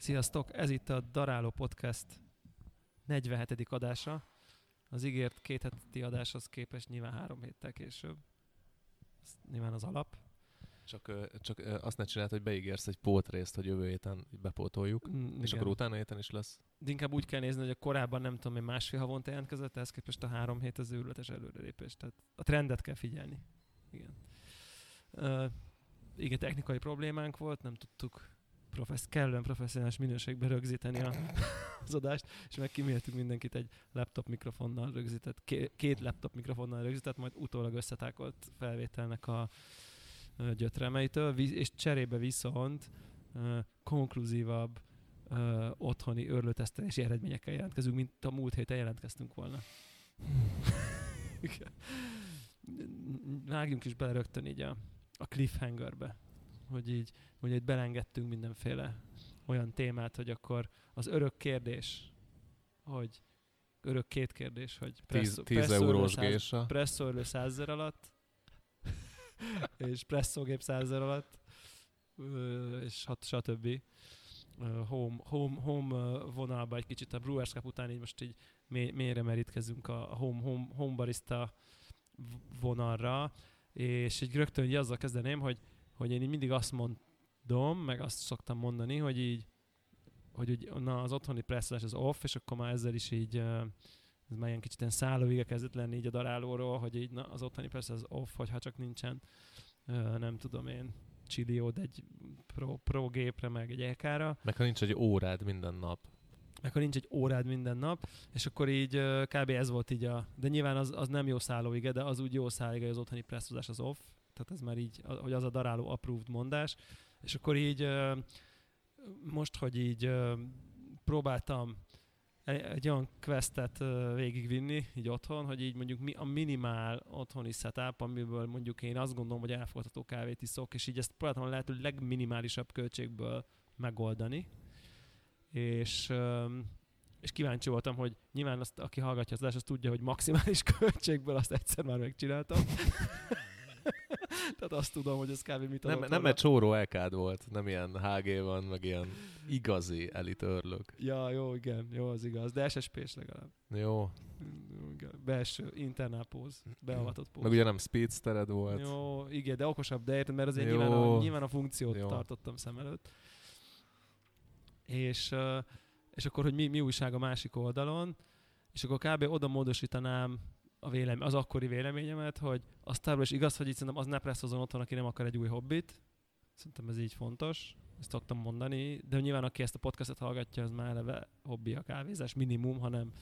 Sziasztok! Ez itt a Daráló Podcast 47. adása. Az ígért két heti adáshoz képest nyilván három héttel később. Ez nyilván az alap. Csak, csak azt ne csináld, hogy beígérsz egy pótrészt, hogy jövő héten bepótoljuk, Mm, és igen. akkor utána héten is lesz. De inkább úgy kell nézni, hogy a korábban nem tudom, én másfél havonta jelentkezett, ehhez képest a három hét az őrületes előrelépés. Tehát a trendet kell figyelni. Igen. Uh, igen, technikai problémánk volt, nem tudtuk professz, kellően professzionális minőségben rögzíteni a, az adást, és meg kiméltük mindenkit egy laptop mikrofonnal rögzített, ké- két laptop mikrofonnal rögzített, majd utólag összetákolt felvételnek a gyötremeitől, és cserébe viszont konkluzívabb otthoni örlőtesztelési eredményekkel jelentkezünk, mint a múlt héten jelentkeztünk volna. Vágjunk is bele rögtön így a, a cliffhangerbe, hogy így, hogy így belengedtünk mindenféle olyan témát, hogy akkor az örök kérdés, hogy örök két kérdés, hogy 10, presszó- 10 presszó eurós örlő száz- gésa. presszóörlő 100 ezer alatt, és presszógép 100 ezer alatt, és hat, stb. Home, home, home vonalba egy kicsit a Brewers Cup után így most így mély, mélyre merítkezünk a home, home, home barista vonalra, és így rögtön így azzal kezdeném, hogy, hogy én így mindig azt mondom, meg azt szoktam mondani, hogy így hogy úgy, na, az otthoni presszolás az off, és akkor már ezzel is így ez már ilyen kicsit ilyen szállóige kezdett lenni így a darálóról, hogy így na, az otthoni persze az off, hogyha csak nincsen, nem tudom én, csiliód egy pro, pro gépre, meg egy EK-ra, Meg ha nincs egy órád minden nap. meg ha nincs egy órád minden nap, és akkor így kb. ez volt így a, de nyilván az, az nem jó szállóige, de az úgy jó szállóige, hogy az otthoni presszozás az off, tehát ez már így, hogy az a daráló approved mondás, és akkor így most, hogy így próbáltam egy, olyan questet végigvinni így otthon, hogy így mondjuk mi a minimál otthoni setup, amiből mondjuk én azt gondolom, hogy elfogadható kávét iszok, és így ezt próbáltam a lehető legminimálisabb költségből megoldani, és és kíváncsi voltam, hogy nyilván azt, aki hallgatja az adást, az tudja, hogy maximális költségből azt egyszer már megcsináltam. Tehát azt tudom, hogy ez kb. mit Nem, nem egy csóró LK-d volt, nem ilyen HG van, meg ilyen igazi elit örlök. Ja, jó, igen, jó, az igaz. De SSP-s legalább. Jó. Igen, Belső, internál póz, beavatott póz. Meg ugye nem speedstered volt. Jó, igen, de okosabb, de érted, mert azért Jó. nyilván a, nyilván a funkciót Jó. tartottam szem előtt. És, és akkor, hogy mi, mi újság a másik oldalon, és akkor kb. oda módosítanám a vélem, az akkori véleményemet, hogy az továbbra is igaz, hogy itt szerintem az ne presszozon otthon, aki nem akar egy új hobbit. Szerintem ez így fontos, ezt szoktam mondani, de nyilván aki ezt a podcastet hallgatja, az már eleve hobbi a kávézás, minimum, hanem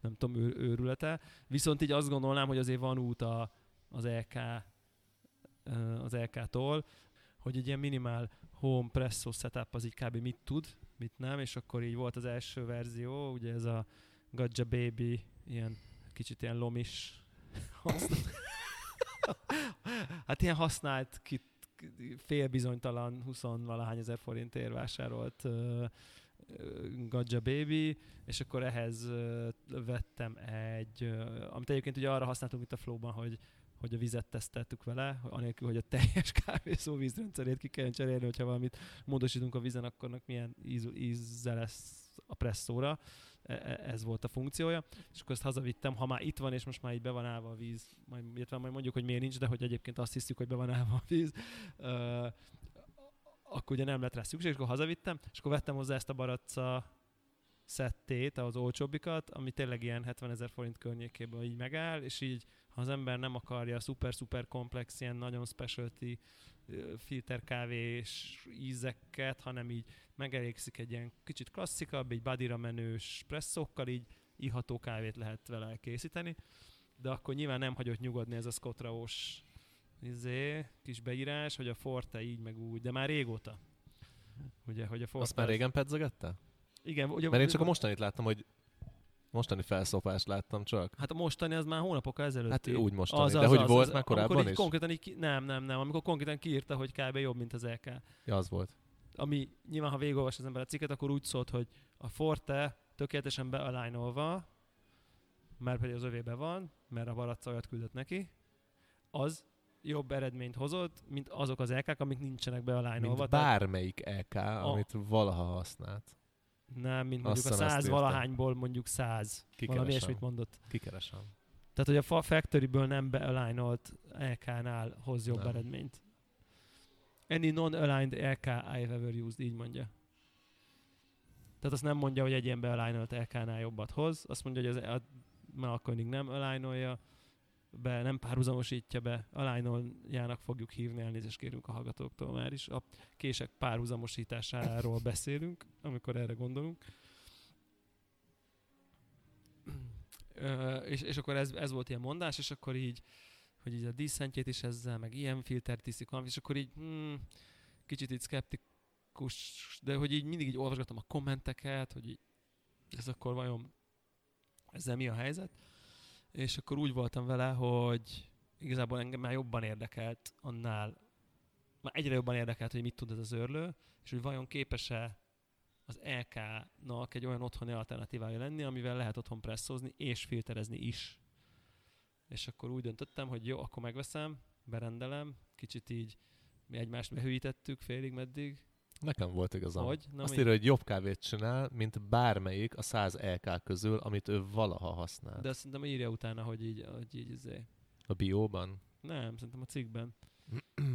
nem tudom, ő, őrülete. Viszont így azt gondolnám, hogy azért van út a, az LK az LK-tól, hogy egy ilyen minimál home presso setup az így kb. mit tud, mit nem, és akkor így volt az első verzió, ugye ez a Gadja Baby, ilyen kicsit ilyen lomis használt. hát ilyen használt, kit, félbizonytalan 20 valahány ezer forintért vásárolt uh, Gadja Baby, és akkor ehhez uh, vettem egy, uh, amit egyébként ugye arra használtunk itt a Flow-ban, hogy hogy a vizet teszteltük vele, anélkül, hogy a teljes kávészó vízrendszerét ki kell cserélni, hogyha valamit módosítunk a vízen, akkor annak milyen íz, íze lesz a presszóra. E- e- Ez volt a funkciója. És akkor ezt hazavittem, ha már itt van, és most már így be van állva a víz, majd, illetve majd mondjuk, hogy miért nincs, de hogy egyébként azt hiszük, hogy be van állva a víz, akkor ugye nem lett rá szükség, és akkor hazavittem, és akkor vettem hozzá ezt a baracca szettét, az olcsóbbikat, ami tényleg ilyen 70 ezer forint környékében így megáll, és így ha az ember nem akarja szuper-szuper komplex, ilyen nagyon specialty filterkávés ízeket, hanem így megelégszik egy ilyen kicsit klasszikabb, egy bodyra menős presszókkal, így iható kávét lehet vele készíteni, de akkor nyilván nem hagyott nyugodni ez a Scott Rao-s izé, kis beírás, hogy a Forte így meg úgy, de már régóta. Ugye, hogy a Forte... Azt már régen pedzegette? Igen, ugye, Mert én csak a mostanit láttam, hogy mostani felszopást láttam csak. Hát a mostani az már hónapokkal ezelőtt. Hát úgy mostani, de hogy volt már korábban amikor is? Konkrétan így, nem, nem, nem, amikor konkrétan kiírta, hogy kb. jobb, mint az LK. Ja, az volt. Ami nyilván, ha végigolvas az ember a cikket, akkor úgy szólt, hogy a Forte tökéletesen bealign-olva, mert pedig az övébe van, mert a baracca olyat küldött neki, az jobb eredményt hozott, mint azok az LK-k, amik nincsenek bealign-olva. Mint bármelyik EK, amit valaha használt. Nem, mint mondjuk Azt a száz valahányból mondjuk száz. Valami Kikeresem. ilyesmit mondott. Kikeresem. Tehát, hogy a fa- Factory-ből nem bealignolt LK-nál hoz jobb Nem. eredményt. Any non-aligned LK I've ever used, így mondja. Tehát azt nem mondja, hogy egy ilyen bealignolt LK-nál jobbat hoz, azt mondja, hogy az, a Malkonig nem alignolja, be, nem párhuzamosítja be, alignoljának fogjuk hívni, elnézést kérünk a hallgatóktól már is. A kések párhuzamosításáról beszélünk, amikor erre gondolunk. Ö, és, és akkor ez, ez volt ilyen mondás, és akkor így, hogy így a díszentjét is ezzel, meg ilyen filtert tiszik, és akkor így hmm, kicsit így szkeptikus, de hogy így mindig így olvasgattam a kommenteket, hogy így ez akkor vajon ezzel mi a helyzet, és akkor úgy voltam vele, hogy igazából engem már jobban érdekelt annál, már egyre jobban érdekelt, hogy mit tud ez az őrlő, és hogy vajon képes-e az LK-nak egy olyan otthoni alternatívája lenni, amivel lehet otthon presszózni és filterezni is. És akkor úgy döntöttem, hogy jó, akkor megveszem, berendelem, kicsit így mi egymást behűítettük félig meddig. Nekem volt igazam. Hogy? Na, Azt mi? írja, hogy jobb kávét csinál, mint bármelyik a 100 LK közül, amit ő valaha használt. De azt szerintem írja utána, hogy így, hogy így izé. A bióban? Nem, szerintem a cikkben.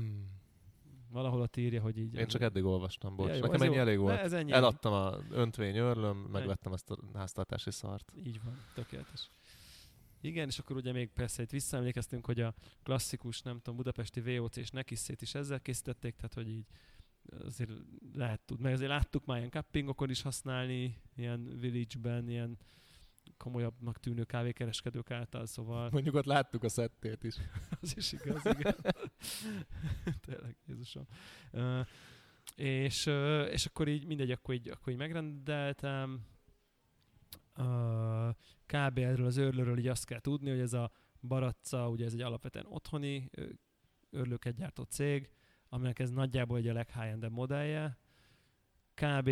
Valahol ott írja, hogy így. Én csak eddig olvastam, bocs. Ja, jó, Nekem ennyi jó. elég Ne, volt. ez ennyi. Eladtam a öntvény örlöm, megvettem ezt a háztartási szart. Így van, tökéletes. Igen, és akkor ugye még persze itt visszaemlékeztünk, hogy a klasszikus, nem tudom, budapesti VOC és Nekiszét is ezzel készítették, tehát hogy így azért lehet tud, meg azért láttuk már ilyen cuppingokon is használni, ilyen village-ben, ilyen komolyabbnak tűnő kávékereskedők által, szóval Mondjuk ott láttuk a szettét is. az is igaz, igen. Tényleg, Jézusom. Ö, és, ö, és akkor így mindegy, akkor így, akkor így megrendeltem. Ö, kb. erről az őrlőről így azt kell tudni, hogy ez a Baracca, ugye ez egy alapvetően otthoni őrlőket gyártó cég, aminek ez nagyjából egy a leghigh modellje. Kb.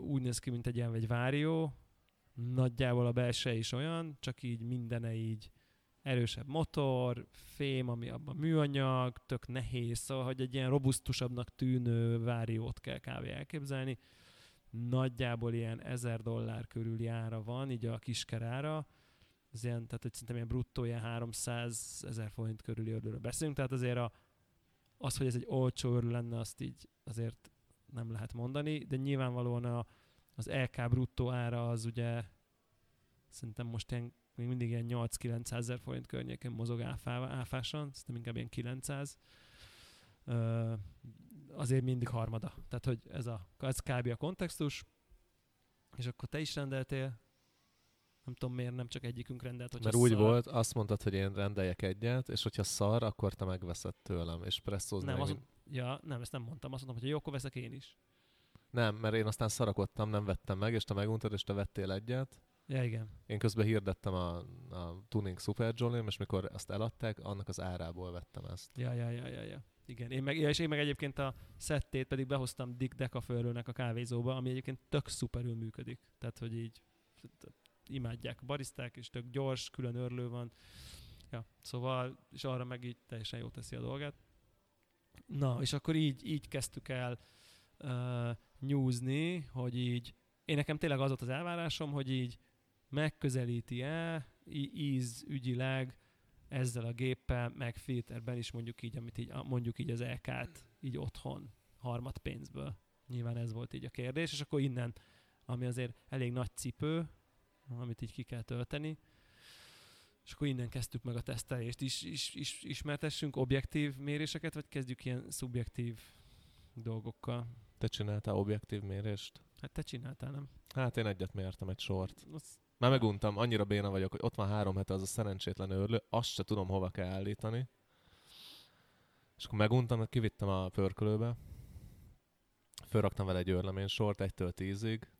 úgy néz ki, mint egy ilyen egy Vario, nagyjából a belső is olyan, csak így mindene így erősebb motor, fém, ami abban műanyag, tök nehéz, szóval, hogy egy ilyen robusztusabbnak tűnő váriót kell kb. elképzelni. Nagyjából ilyen 1000 dollár körüli ára van, így a kiskerára. Ez ilyen, tehát hogy szerintem ilyen bruttó ilyen 300 ezer forint körüli ördőről beszélünk, tehát azért a, az, hogy ez egy olcsó örül lenne, azt így azért nem lehet mondani, de nyilvánvalóan a, az LK bruttó ára az ugye szerintem most ilyen még mindig ilyen 8-900 ezer forint környéken mozog áfá, áfásan, szerintem inkább ilyen 900. Ö, azért mindig harmada. Tehát, hogy ez, a, ez kb. a kontextus. És akkor te is rendeltél. Nem tudom miért nem csak egyikünk rendelt, hogy Mert úgy volt, azt mondtad, hogy én rendeljek egyet, és hogyha szar, akkor te megveszed tőlem, és presszózni Nem, meg azt Ja, nem, ezt nem mondtam. Azt mondtam, hogy jó, akkor veszek én is. Nem, mert én aztán szarakodtam, nem vettem meg, és te meguntad, és te vettél egyet. Ja, igen. Én közben hirdettem a, a Tuning Super jolly és mikor azt eladták, annak az árából vettem ezt. Ja, ja, ja, ja, ja. Igen, én meg, ja, és én meg egyébként a szettét pedig behoztam Dick Decaförlőnek a kávézóba, ami egyébként tök szuperül működik. Tehát, hogy így imádják a bariszták, és tök gyors, külön örlő van. Ja, szóval, és arra meg így teljesen jó teszi a dolgát. Na, és akkor így, így kezdtük el uh, nyúzni, hogy így, én nekem tényleg az volt az elvárásom, hogy így megközelíti-e í- íz ügyileg ezzel a géppel, meg filterben is mondjuk így, amit így, mondjuk így az LK-t így otthon, harmad pénzből. Nyilván ez volt így a kérdés, és akkor innen, ami azért elég nagy cipő, amit így ki kell tölteni, és akkor innen kezdtük meg a tesztelést. Is, is, is, ismertessünk objektív méréseket, vagy kezdjük ilyen szubjektív dolgokkal? Te csináltál objektív mérést? Hát te csináltál, nem? Hát én egyet mértem, egy sort. Az, Már meguntam, annyira béna vagyok, hogy ott van három hete az a szerencsétlen őrlő, azt se tudom hova kell állítani. És akkor meguntam, kivittem a pörkölőbe, fölraktam vele egy őrlemény sort, egytől tízig,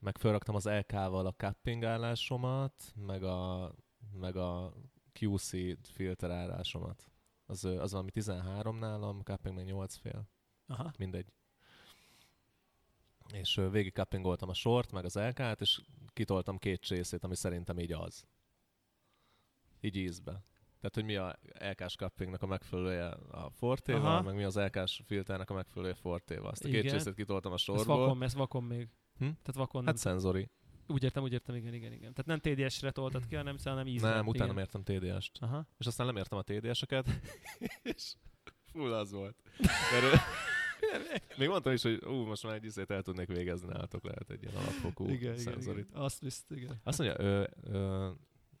meg fölraktam az LK-val a cupping állásomat, meg a, meg a QC filter állásomat. Az, az valami 13 nálam, cupping meg 8 fél aha. mindegy. És végig cuppingoltam a sort, meg az LK-t, és kitoltam két csészét, ami szerintem így az. Így ízbe. Tehát, hogy mi a LK-s cuppingnak a megfelelője a fortéval, Aha. meg mi az LK-s filternek a megfelelője fortéval. Azt a két csészét kitoltam a Ez sorból. vakom, ez vakom még. Tehát vakon Hát nem. szenzori. Úgy értem, úgy értem, igen, igen, igen. Tehát nem TDS-re toltad ki, hanem hanem ízben. Nem, utána igen. mértem TDS-t. Aha. És aztán nem értem a TDS-eket. és full az volt. Mert, még mondtam is, hogy ú, most már egy izét el tudnék végezni nálatok, lehet egy ilyen alapfokú igen, szenzorit. igen. Azt visz, igen. Azt mondja, ö, ö,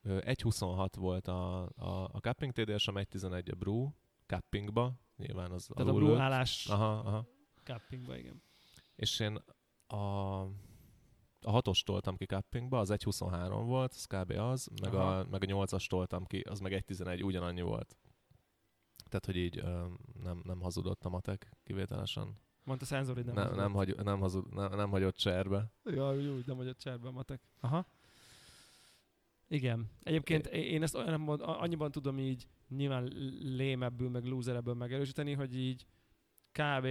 ö, 1.26 volt a, a, a cupping TDS, a 1.11 a brew, cuppingba, nyilván az Tehát a lőtt. brúhálás Aha, aha. cuppingba, igen. És én a, a hatos toltam ki cuppingba, az 1.23 volt, az kb. az, meg Aha. a, meg a 8-as toltam ki, az meg 1.11, ugyanannyi volt. Tehát, hogy így ö, nem, nem hazudott a matek kivételesen. Mondta szenzorid nem. Nem, nem, hagy, nem, hazud, nem, nem hagyott cserbe. Ja, úgy, nem vagy a cserben a matek. Aha. Igen. Egyébként én ezt olyan, annyiban tudom így nyilván lémebbül, meg loserebből megerősíteni, hogy így kb.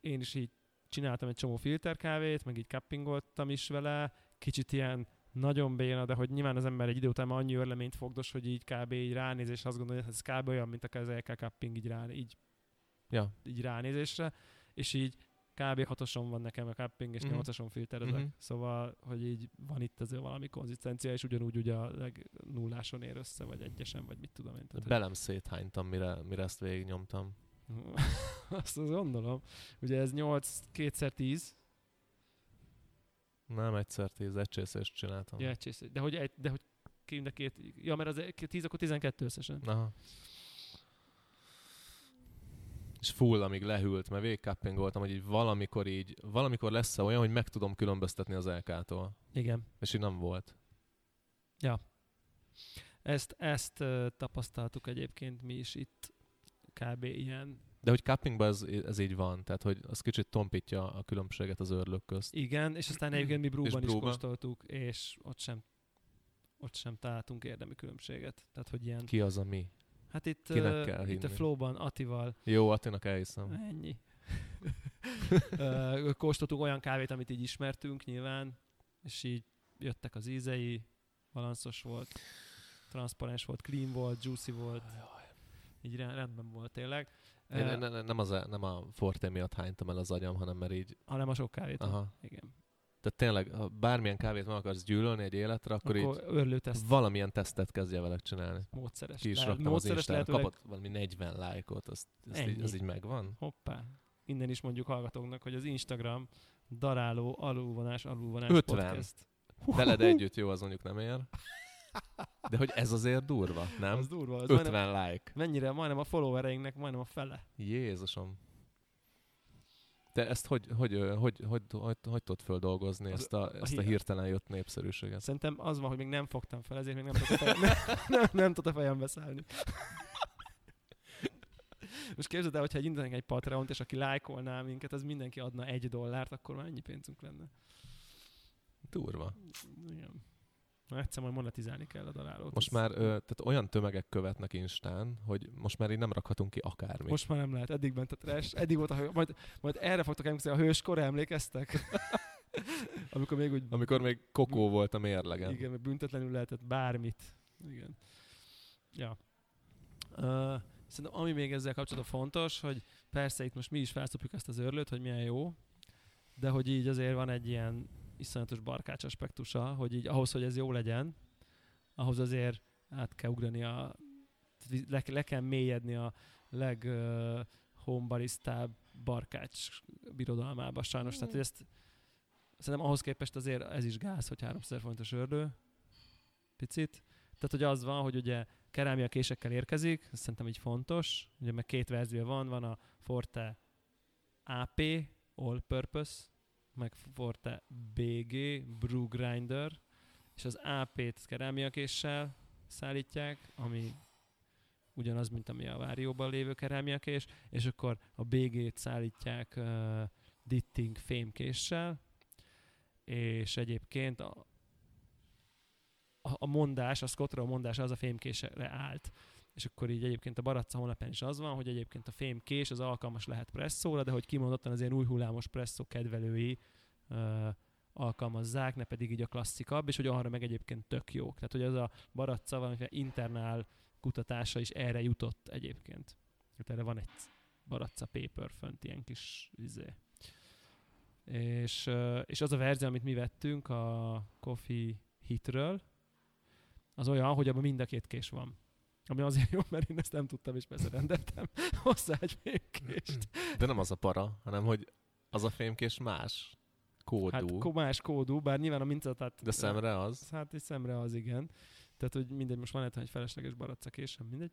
én is így csináltam egy csomó filter kávét, meg így cuppingoltam is vele, kicsit ilyen nagyon béna, de hogy nyilván az ember egy idő után annyi örleményt fogdos, hogy így kb. így ránéz, és azt gondolja, hogy ez kb. olyan, mint a LK cupping így, rá, így, Ja. így ránézésre, és így kb. hatoson van nekem a cupping, és Mhm. mm-hmm. 8-ason filterezek. Mhm. Mm-hmm. Szóval, hogy így van itt azért valami konzisztencia, és ugyanúgy ugye a leg nulláson ér össze, vagy egyesen, vagy mit tudom én. Tehát, hogy- Belem széthánytam, mire, mire ezt végignyomtam. azt, azt gondolom. Ugye ez 8 2 10 Nem egyszer tíz, egy csészést csináltam. ja, csész, de hogy, egy, de hogy mind a két, ja, mert az 10 akkor 12 összesen. Aha. És full, amíg lehűlt, mert végig voltam, hogy így valamikor így, valamikor lesz olyan, hogy meg tudom különböztetni az LK-tól. Igen. És így nem volt. Ezt, ezt uh, tapasztaltuk egyébként mi is itt kb. ilyen. De hogy cuppingban ez, ez így van, tehát hogy az kicsit tompítja a különbséget az örlök közt. Igen, és aztán egyébként mi brúban is kóstoltuk, és ott sem ott sem találtunk érdemi különbséget. Tehát, hogy ilyen... Ki az a mi? Hát itt, Kinek uh, kell itt a? Flowban Atival Jó, Attinak elhiszem. Ennyi. Ö, Kóstoltunk olyan kávét, amit így ismertünk nyilván, és így jöttek az ízei, balanszos volt, transzparens volt, clean volt, juicy volt, így re- rendben volt tényleg. Én Ö, ne, ne, nem, az, nem a Forte miatt hánytam el az agyam, hanem mert így, hanem a sok kávét. aha. Igen. Tehát tényleg, ha bármilyen kávét meg akarsz gyűlölni egy életre, akkor, Akkor, így örlőteszt valamilyen tesztet kezdje vele csinálni. módszeres. Ki is raktam az módszeres Instára, lehetőleg- kapott valami 40 lájkot, azt, azt így, az így megvan? Hoppá. Innen is mondjuk hallgatóknak, hogy az Instagram daráló alulvonás alulvonás 50. podcast. Veled együtt jó, az mondjuk nem ér. De hogy ez azért durva, nem? Az durva. Az 50 majdnem, like. mennyire, majdnem a followereinknek majdnem a fele. Jézusom. Te ezt hogy, hogy, hogy, hogy, hogy, hogy, hogy tudod földolgozni, Az- ezt a, ezt a hirtelen jött népszerűséget? Szerintem az van, hogy még nem fogtam fel, ezért még nem tudott a fejem, nem, nem, nem tudott a fejembe szállni. Most képzeld el, hogyha indítanánk egy Patreont, és aki lájkolná minket, az mindenki adna egy dollárt, akkor már ennyi pénzünk lenne. Durva. Igen. Na, egyszer majd monetizálni kell a darálót. Most már ö, tehát olyan tömegek követnek Instán, hogy most már így nem rakhatunk ki akármit. Most már nem lehet, eddig ment a trash, eddig volt a hő, majd, majd erre fogtok emlékezni, a hőskor emlékeztek? Amikor még úgy Amikor még kokó volt a mérlegen. Igen, mert büntetlenül lehetett bármit. Igen. Ja. Uh, szerintem ami még ezzel kapcsolatban fontos, hogy persze itt most mi is felszopjuk ezt az örlőt, hogy milyen jó, de hogy így azért van egy ilyen iszonyatos barkács aspektusa, hogy így ahhoz, hogy ez jó legyen, ahhoz azért át kell ugrani a le, le kell mélyedni a leg uh, homebarisztább barkács birodalmába sajnos. Tehát, hogy ezt szerintem ahhoz képest azért ez is gáz, hogy 300 forintos ördő. Picit. Tehát, hogy az van, hogy ugye kerámia késekkel érkezik, ez szerintem így fontos. Ugye meg két verzió van, van a Forte AP, All Purpose, meg BG, Brew Grinder, és az AP-t kerámia késsel szállítják, ami ugyanaz, mint ami a Várióban lévő kerámiakés, és akkor a BG-t szállítják uh, Ditting fémkéssel, és egyébként a, a, a mondás, a Scottról mondás az a fémkésre állt. És akkor így egyébként a Baratza honlapján is az van, hogy egyébként a fémkés az alkalmas lehet presszóra, de hogy kimondottan az ilyen új hullámos presszó kedvelői uh, alkalmazzák, ne pedig így a klasszikabb, és hogy arra meg egyébként tök jók. Tehát, hogy az a Baratza valamiféle internál kutatása is erre jutott egyébként. Tehát erre van egy Baratza paper fönt, ilyen kis izé, És, ö, és az a verzió, amit mi vettünk a Coffee Hitről, az olyan, hogy abban mind a két kés van. Ami azért jó, mert én ezt nem tudtam, és persze rendeltem hozzá egy fémkést. De nem az a para, hanem hogy az a fémkés más kódú. Hát ko- más kódú, bár nyilván a mincatát... de szemre az. Hát egy szemre az, igen. Tehát, hogy mindegy, most van egy egy felesleges baracakésem, mindegy.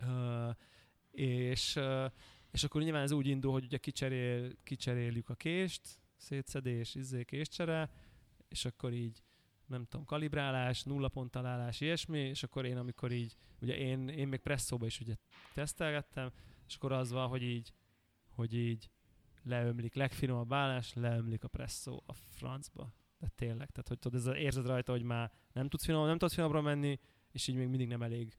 Uh, és, uh, és akkor nyilván ez úgy indul, hogy ugye kicserél, kicseréljük a kést, szétszedés, izzé, késcsere, és akkor így nem tudom, kalibrálás, nulla pont találás, ilyesmi, és akkor én, amikor így, ugye én, én még presszóba is ugye tesztelgettem, és akkor az van, hogy így, hogy így leömlik, legfinomabb állás, leömlik a presszó a francba. De tényleg, tehát hogy tudod, ez érzed rajta, hogy már nem tudsz finom, nem tudsz finomra menni, és így még mindig nem elég,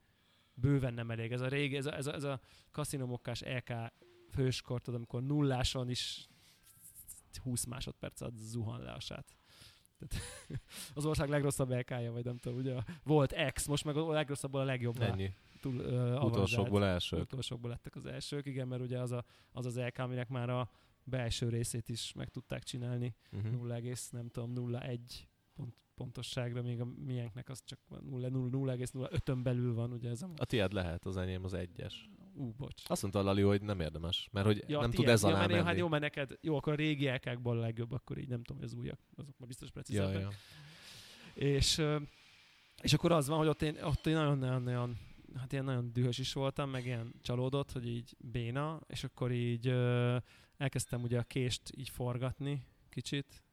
bőven nem elég. Ez a régi, ez a, ez a, ez a kaszinomokkás EK főskor, tudod, amikor nulláson is 20 másodperc ad zuhan le a sát. Tehát az ország legrosszabb LK-ja, vagy nem tudom, ugye volt X, most meg a legrosszabbból a legjobb. Ennyi. Túl, uh, Utolsókból elsők. Utolsókból lettek az elsők, igen, mert ugye az a, az, az LK, aminek már a belső részét is meg tudták csinálni. Uh-huh. 0, nem tudom, 0,1 pont, pontosságra, még a miénknek az csak 0,05-ön belül van, ugye ez a... A tiéd lehet, az enyém az egyes. Ú, bocs. Azt mondta Lali, hogy nem érdemes, mert hogy Ja, nem tiéd. tud ez ja, alá menni. hát jó, mert neked, jó, akkor a régi LK-kból a legjobb, akkor így nem tudom, hogy az újak, azok már biztos ja, precízebbek. ja. És, ö, és akkor az van, hogy ott én, ott én nagyon-nagyon hát ilyen nagyon dühös is voltam, meg ilyen csalódott, hogy így béna, és akkor így ö, elkezdtem ugye a kést így forgatni kicsit,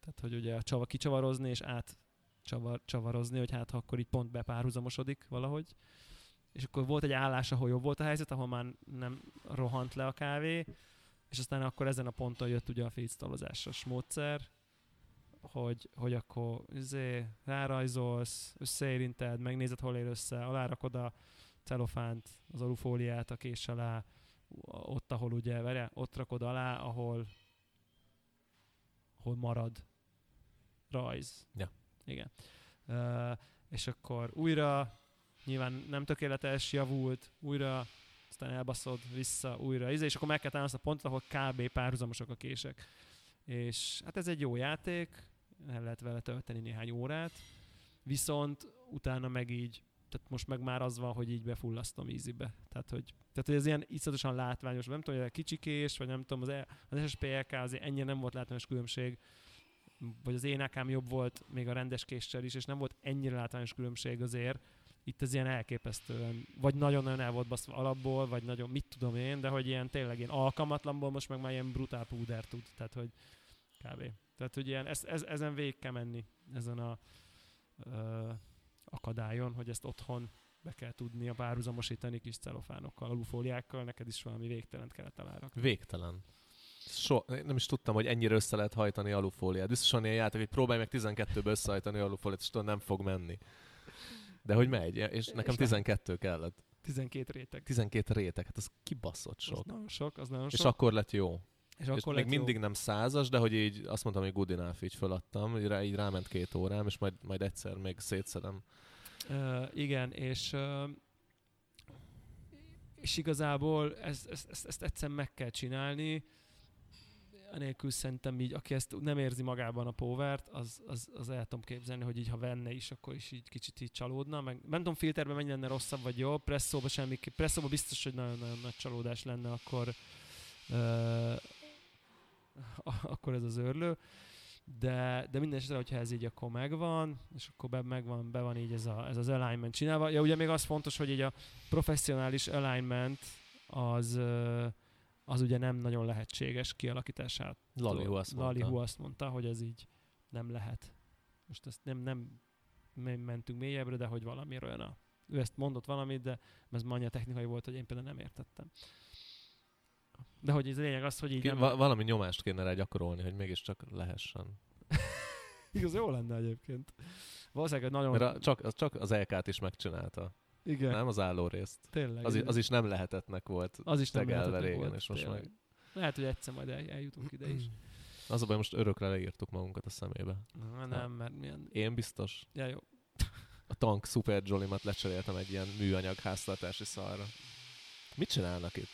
tehát hogy ugye a csava, kicsavarozni, és át csavar, csavarozni, hogy hát ha akkor így pont bepárhuzamosodik valahogy. És akkor volt egy állás, ahol jobb volt a helyzet, ahol már nem rohant le a kávé, és aztán akkor ezen a ponton jött ugye a feedstalozásos módszer, hogy, hogy akkor izé, rárajzolsz, összeérinted, megnézed, hol ér össze, alárakod a celofánt, az alufóliát a kés alá, ott, ahol ugye, vere, ott rakod alá, ahol, ahol marad rajz. Ja. Igen. Uh, és akkor újra, nyilván nem tökéletes, javult, újra, aztán elbaszod vissza, újra, és akkor meg kell azt a pontot, ahol kb. párhuzamosak a kések. És hát ez egy jó játék, el lehet vele tölteni néhány órát, viszont utána meg így, tehát most meg már az van, hogy így befullasztom easybe. Tehát, hogy, tehát, hogy ez ilyen iszonyatosan látványos, nem tudom, hogy a kicsikés, vagy nem tudom, az, E- az SSPLK azért ennyire nem volt látványos különbség, vagy az én jobb volt még a rendes késsel is, és nem volt ennyire látványos különbség azért. Itt ez ilyen elképesztően, vagy nagyon-nagyon el volt baszva alapból, vagy nagyon, mit tudom én, de hogy ilyen tényleg ilyen alkalmatlanból most meg már ilyen brutál púder tud, tehát hogy kb. Tehát, hogy ilyen, ez, ez, ezen végig kell menni, ezen a ö, akadályon, hogy ezt otthon be kell tudni a párhuzamosítani kis celofánokkal, alufóliákkal, neked is valami végtelent kellett alárakni. Végtelen. So, nem is tudtam, hogy ennyire össze lehet hajtani alufóliát. Biztos van ilyen játék, hogy próbálj meg 12-ből összehajtani alufóliát, és tudod, nem fog menni. De hogy megy, és nekem És nem. 12 kellett. 12 réteg. 12 réteg, hát az kibaszott Az sok. nagyon sok, az nagyon És sok. akkor lett jó. és És akkor még lett jó. mindig nem százas, de hogy így azt mondtam, hogy good enough, így föladtam, így, rá, így ráment két órám, és majd, majd egyszer még szétszedem. Uh, igen, és uh, és igazából ezt, ezt, ezt, ezt egyszer meg kell csinálni, anélkül szerintem így, aki ezt nem érzi magában a povert, az, az, az el tudom képzelni, hogy így ha venne is, akkor is így kicsit így csalódna. Meg nem tudom filterben mennyi lenne rosszabb vagy jobb, presszóba semmi, presszóba biztos, hogy nagyon-nagyon nagy csalódás lenne, akkor uh, akkor ez az őrlő. De, de minden esetre, hogyha ez így akkor megvan, és akkor be, megvan, be van így ez, a, ez az alignment csinálva. Ja, ugye még az fontos, hogy így a professzionális alignment az, ö, az ugye nem nagyon lehetséges kialakítását. Lali, Hu azt mondta. Azt mondta, hogy ez így nem lehet. Most ezt nem, nem mentünk mélyebbre, de hogy valami olyan a... Ő ezt mondott valamit, de ez annyira technikai volt, hogy én például nem értettem. De hogy ez a lényeg az, hogy így Ki, nem... va- valami nyomást kéne rá gyakorolni, hogy mégiscsak lehessen. Igaz, jó lenne egyébként. Valószínűleg nagyon... Mert a, csak, az, csak az LK-t is megcsinálta. Igen, Nem az álló részt. tényleg. Az, az is nem lehetetnek volt. az is nem lehetetlen régen, volt, és most tényleg. meg- Lehet, hogy egyszer majd el, eljutunk ide is. Az a baj, most örökre leírtuk magunkat a szemébe. Na, nem, mert milyen... Én biztos. Ja, jó. A tank Super Jolimat lecseréltem egy ilyen műanyag háztartási szarra. Mit csinálnak itt?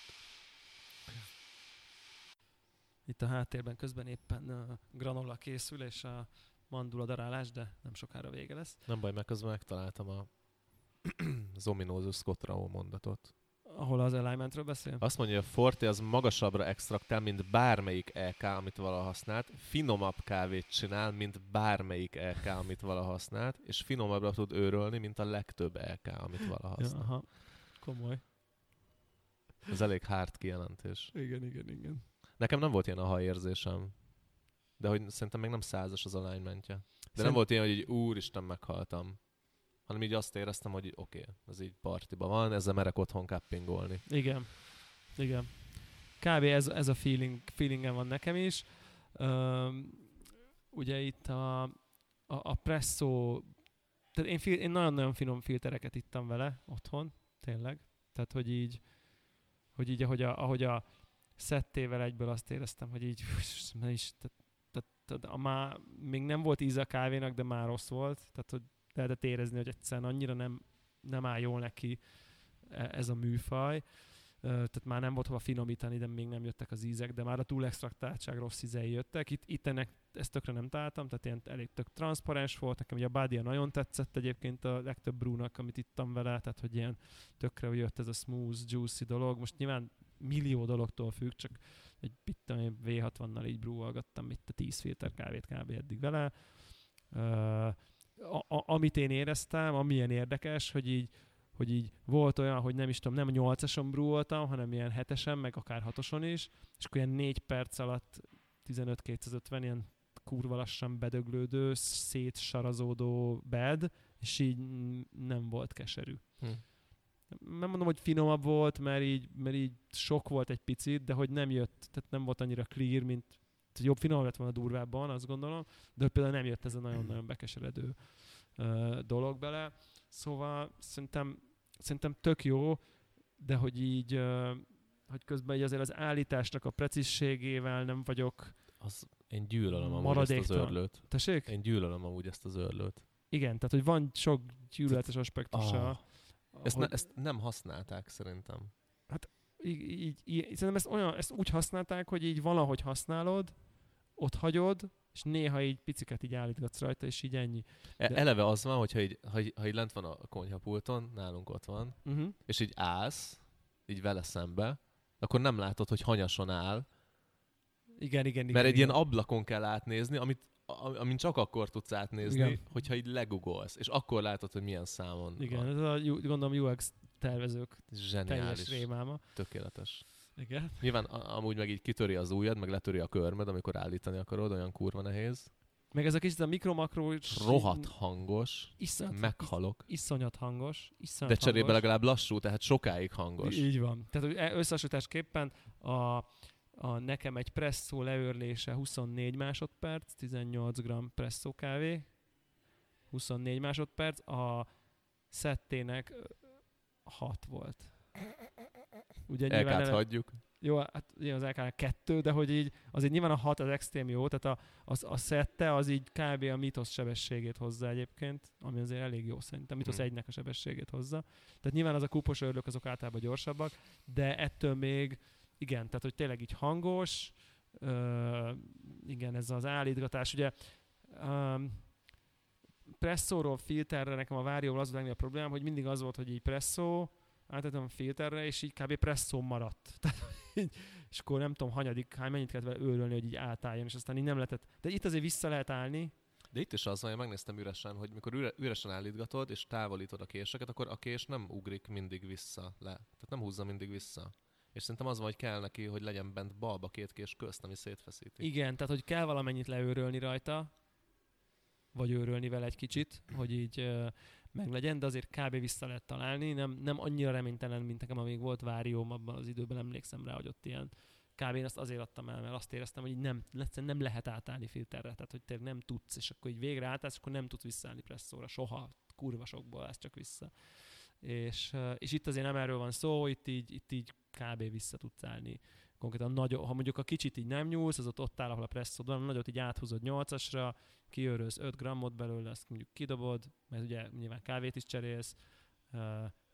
itt a háttérben közben éppen uh, granola készül, és a mandula darálás, de nem sokára vége lesz. Nem baj, mert közben megtaláltam a az ominózus Scott Rao mondatot. Ahol az alignmentről beszél? Azt mondja, hogy a Forte az magasabbra extraktál, mint bármelyik EK, amit valaha használt. Finomabb kávét csinál, mint bármelyik EK, amit valaha használt, és finomabbra tud őrölni, mint a legtöbb EK, amit valaha használt. Ja, aha. Komoly. Ez elég hard kijelentés. Igen, igen, igen. Nekem nem volt ilyen a érzésem. De hogy szerintem még nem százas az alignmentje. De Szerint... nem volt ilyen, hogy így úristen meghaltam hanem így azt éreztem, hogy oké, okay, ez így partiba van, ezzel merek otthon kappingolni. Igen, igen. Kb. ez, ez a feeling, feelingem van nekem is. Üm, ugye itt a, a, a presszó, tehát én, én nagyon-nagyon finom filtereket ittam vele otthon, tényleg. Tehát, hogy így, hogy így ahogy a, ahogy a szettével egyből azt éreztem, hogy így, is, tehát, tehát, tehát a má, még nem volt íze a kávénak, de már rossz volt. Tehát, hogy lehetett érezni, hogy egyszerűen annyira nem, nem áll jól neki e, ez a műfaj. Tehát már nem volt hova finomítani, de még nem jöttek az ízek, de már a túl extraktáltság rossz ízei jöttek. Itt, itt ennek ezt tökre nem találtam, tehát ilyen elég tök transzparens volt. Nekem ugye a body nagyon tetszett egyébként a legtöbb brúnak, amit ittam vele, tehát hogy ilyen tökre jött ez a smooth, juicy dolog. Most nyilván millió dologtól függ, csak egy pittem V60-nal így brúvalgattam itt a 10 filter kávét kb. eddig vele. Uh, a, a, amit én éreztem, amilyen érdekes, hogy így, hogy így volt olyan, hogy nem is tudom, nem 8-ason brúoltam, hanem ilyen 7-esen, meg akár 6-oson is, és akkor ilyen 4 perc alatt 15-250 ilyen kurva lassan bedöglődő, szétsarazódó bed, és így nem volt keserű. Hm. Nem mondom, hogy finomabb volt, mert így, mert így sok volt egy picit, de hogy nem jött, tehát nem volt annyira clear, mint jobb finom lett volna durvábban, azt gondolom, de például nem jött ez a nagyon-nagyon bekeseredő uh, dolog bele. Szóval szerintem, szerintem tök jó, de hogy így, uh, hogy közben így azért az állításnak a precízségével nem vagyok az, én gyűlölöm amúgy ezt az örlőt. Tessék? Én gyűlölöm amúgy ezt az örlőt. Igen, tehát hogy van sok gyűlöletes aspektusa. Ah, ezt, ne, ezt nem használták szerintem. Hát így, így, így, szerintem ezt, olyan, ezt úgy használták, hogy így valahogy használod, ott hagyod, és néha így piciket így állítgatsz rajta, és így ennyi. E, De... Eleve az van, hogyha így, ha, így, ha így lent van a konyhapulton, nálunk ott van, uh-huh. és így állsz, így vele szembe, akkor nem látod, hogy hanyason áll. Igen, igen, igen. Mert egy igen. ilyen ablakon kell átnézni, amit amin csak akkor tudsz átnézni, igen. hogyha így legugolsz, és akkor látod, hogy milyen számon Igen, van. ez a, gondolom UX tervezők Zseniális. teljes rémáma. Tökéletes. Igen. Nyilván amúgy meg így kitöri az ujjad, meg letöri a körmed, amikor állítani akarod, olyan kurva nehéz. Meg ez a kicsit a mikro-makro... Rohadt hangos. Iszonyat, meghalok. Is, iszonyat hangos. Iszonyat De cserébe hangos. legalább lassú, tehát sokáig hangos. Így van. Tehát e- összehasonlításképpen a, a nekem egy presszó leőrlése 24 másodperc, 18 g presszó kávé, 24 másodperc, a szettének 6 volt. Ugye nyilván el... hagyjuk. Jó, hát ugye az LK kettő, de hogy így azért nyilván a hat az extrém jó, tehát a, az, a szette az így kb. a mitosz sebességét hozza egyébként, ami azért elég jó szerintem, mitosz hmm. egynek a sebességét hozza. Tehát nyilván az a kupos örlök azok általában gyorsabbak, de ettől még igen, tehát hogy tényleg így hangos, ö, igen, ez az állítgatás, ugye um, presszóról filterre nekem a várjóval az a problémám, hogy mindig az volt, hogy így presszó, átadtam filterre, és így kb. presszó maradt. Tehát, és akkor nem tudom, hanyadik, hány mennyit kellett vele őrölni, hogy így átálljon, és aztán így nem lehetett. De itt azért vissza lehet állni. De itt is az van, hogy megnéztem üresen, hogy mikor üre, üresen állítgatod, és távolítod a késeket, akkor a kés nem ugrik mindig vissza le. Tehát nem húzza mindig vissza. És szerintem az van, hogy kell neki, hogy legyen bent balba két kés közt, ami szétfeszíti. Igen, tehát hogy kell valamennyit leőrölni rajta, vagy őrölni vele egy kicsit, hogy így meglegyen, de azért kb. vissza lehet találni. Nem, nem annyira reménytelen, mint nekem, amíg volt várióm abban az időben, emlékszem rá, hogy ott ilyen kb. én azt azért adtam el, mert azt éreztem, hogy nem, nem lehet átállni filterre, tehát hogy te nem tudsz, és akkor így végre átállsz, akkor nem tudsz visszaállni presszóra, soha, kurva állsz csak vissza. És, és itt azért nem erről van szó, itt így, itt így kb. vissza tudsz állni. Konkrétan nagy, ha mondjuk a kicsit így nem nyúlsz, az ott, ott áll, ahol a presszód van, nagyot így áthúzod 8-asra, kiőrölsz 5 grammot belőle, azt mondjuk kidobod, mert ugye nyilván kávét is cserélsz,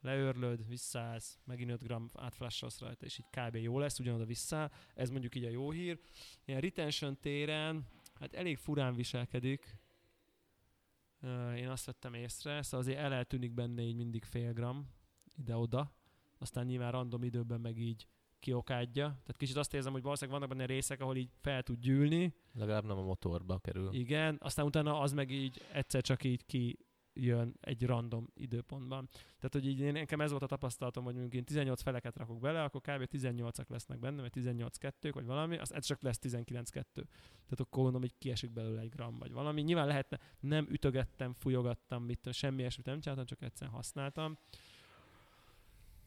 leörlöd, visszaállsz, megint 5 gram átflassolsz rajta, és így kb. jó lesz, ugyanoda vissza. Ez mondjuk így a jó hír. Ilyen retention téren, hát elég furán viselkedik. Én azt vettem észre, szóval azért el eltűnik benne így mindig fél gram ide-oda, aztán nyilván random időben meg így kiokádja. Tehát kicsit azt érzem, hogy valószínűleg vannak benne részek, ahol így fel tud gyűlni, Legalább nem a motorba kerül. igen, aztán utána az meg így egyszer csak így ki jön egy random időpontban. Tehát, hogy így én, nekem ez volt a tapasztalatom, hogy mondjuk én 18 feleket rakok bele, akkor kb. 18-ak lesznek benne, vagy 18 2 vagy valami, az ez csak lesz 19 2 Tehát akkor mondom, hogy kiesik belőle egy gram, vagy valami. Nyilván lehetne, nem ütögettem, fújogattam, mit, semmi ilyesmit nem csináltam, csak egyszerűen használtam.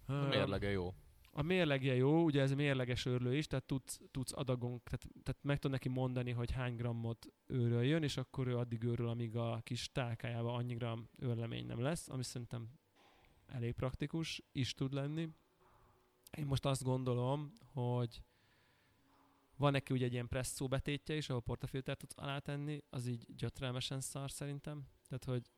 A mérlege jó. A mérlegje jó, ugye ez mérleges őrlő is, tehát tudsz, tudsz adagon, tehát, tehát meg tud neki mondani, hogy hány grammot őröljön, és akkor ő addig őrül, amíg a kis tálkájában annyi gram őrlemény nem lesz, ami szerintem elég praktikus is tud lenni. Én most azt gondolom, hogy van neki ugye egy ilyen presszó betétje is, ahol portafiltert tudsz alátenni, az így gyötrelmesen szar szerintem. Tehát, hogy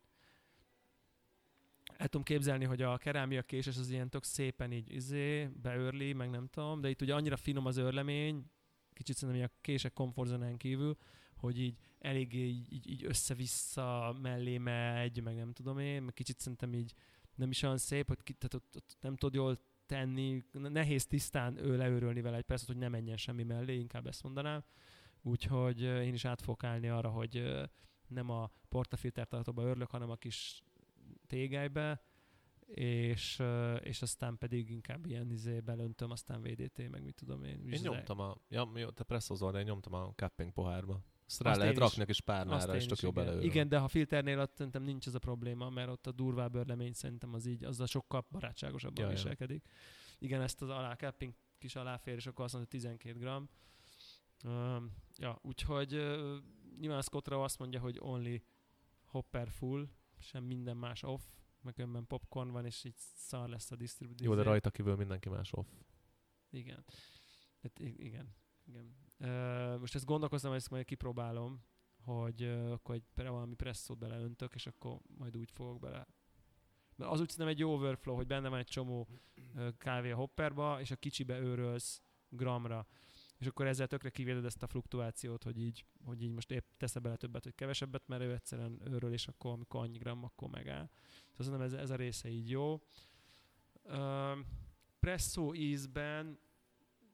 el tudom képzelni, hogy a kerámia késes az ilyen tök szépen így izé, beőrli, meg nem tudom, de itt ugye annyira finom az őrlemény, kicsit szerintem a kések komfortzónán kívül, hogy így eléggé így, így, így össze-vissza mellé megy, meg nem tudom én, meg kicsit szerintem így nem is olyan szép, hogy ki, tehát ott, ott nem tudod jól tenni, nehéz tisztán ő leőrölni vele egy percet, hogy ne menjen semmi mellé, inkább ezt mondanám. Úgyhogy én is át fogok állni arra, hogy nem a portafilter tartóba örlök, hanem a kis tégelybe, és, és aztán pedig inkább ilyen izé belöntöm, aztán VDT, meg mit tudom én. Én nyomtam a, ja, jó, te presszozol, de én nyomtam a cupping pohárba. Azt rá Azt lehet is. rakni kis Azt párnára, és tök is, jó beleőr. Igen, de ha filternél ott szerintem nincs ez a probléma, mert ott a durvább örlemény szerintem az így, az a sokkal barátságosabban Ja, ja. viselkedik. Igen, ezt az alá capping kis aláfér, és akkor azt mondja, hogy 12 gram. Um, ja, úgyhogy uh, nyilván Scott azt mondja, hogy only hopper full, sem minden más off, meg önben popcorn van, és így szar lesz a disztribúció. Jó, de rajta kívül mindenki más off. Igen. Hát, igen. igen. Uh, most ezt gondolkoztam, hogy ezt majd kipróbálom, hogy uh, akkor egy, valami presszót beleöntök, és akkor majd úgy fogok bele. Mert az úgy szerintem egy jó overflow, hogy benne van egy csomó uh, kávé a hopperba, és a kicsibe őrölsz gramra. És akkor ezzel tökre kivéded ezt a fluktuációt, hogy így, hogy így most épp tesz bele többet, vagy kevesebbet, mert ő egyszerűen őröl, és akkor amikor annyi gram, akkor megáll. Szóval szerintem ez, ez a része így jó. Presszó ízben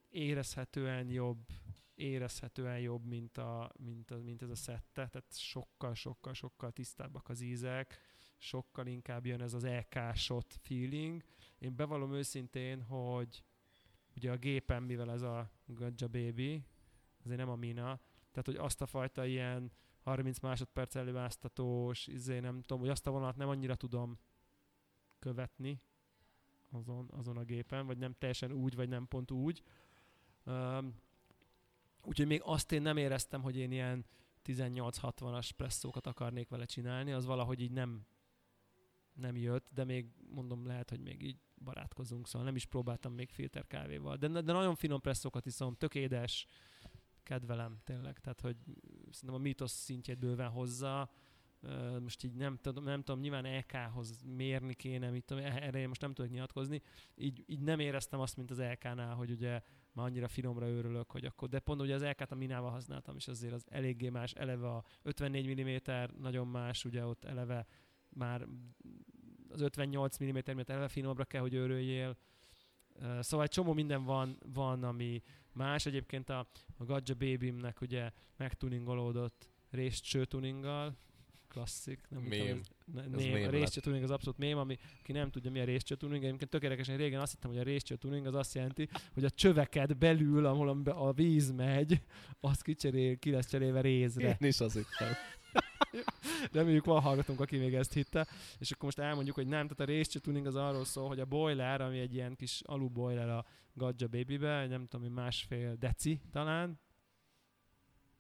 érezhetően jobb, érezhetően jobb, mint, a, mint, a, mint ez a szette, tehát sokkal, sokkal, sokkal tisztábbak az ízek, sokkal inkább jön ez az EK-shot feeling. Én bevallom őszintén, hogy ugye a gépen, mivel ez a Gadja Baby, azért nem a Mina, tehát hogy azt a fajta ilyen 30 másodperc előáztatós, izé nem tudom, hogy azt a vonalat nem annyira tudom követni azon, azon a gépen, vagy nem teljesen úgy, vagy nem pont úgy. Um, úgyhogy még azt én nem éreztem, hogy én ilyen 18-60-as presszókat akarnék vele csinálni, az valahogy így nem, nem jött, de még mondom, lehet, hogy még így barátkozunk, szóval nem is próbáltam még filter kávéval. De, de nagyon finom presszókat iszom, tök édes, kedvelem tényleg, tehát hogy szerintem a mítosz szintjét bőven hozza, most így nem tudom, nem tudom, nyilván EK-hoz mérni kéne, mit tudom, erre én most nem tudok nyilatkozni. Így, így nem éreztem azt, mint az EK-nál, hogy ugye már annyira finomra őrülök, hogy akkor, de pont ugye az EK-t a Minával használtam, és azért az eléggé más, eleve a 54 mm nagyon más, ugye ott eleve már az 58 mm miatt eleve finomabbra kell, hogy őrüljél. Ö, Szóval egy csomó minden van, van ami más. Egyébként a, a Gadja Baby-mnek ugye megtuningolódott részcső tuninggal, klasszik. Nem Mém. Tudom, ez, mém, a részcső tuning az abszolút mém, ami aki nem tudja mi a részcső tuning, egyébként tökéletesen régen azt hittem, hogy a részcső tuning az azt jelenti, hogy a csöveket belül, ahol a- víz megy, az kicserél, ki lesz cserélve rézre. Én is az hittem. Reméljük van hallgatónk, aki még ezt hitte. És akkor most elmondjuk, hogy nem, tehát a részcső tuning az arról szól, hogy a boiler, ami egy ilyen kis alu boiler a Gadja Baby-be, nem tudom, hogy másfél deci talán,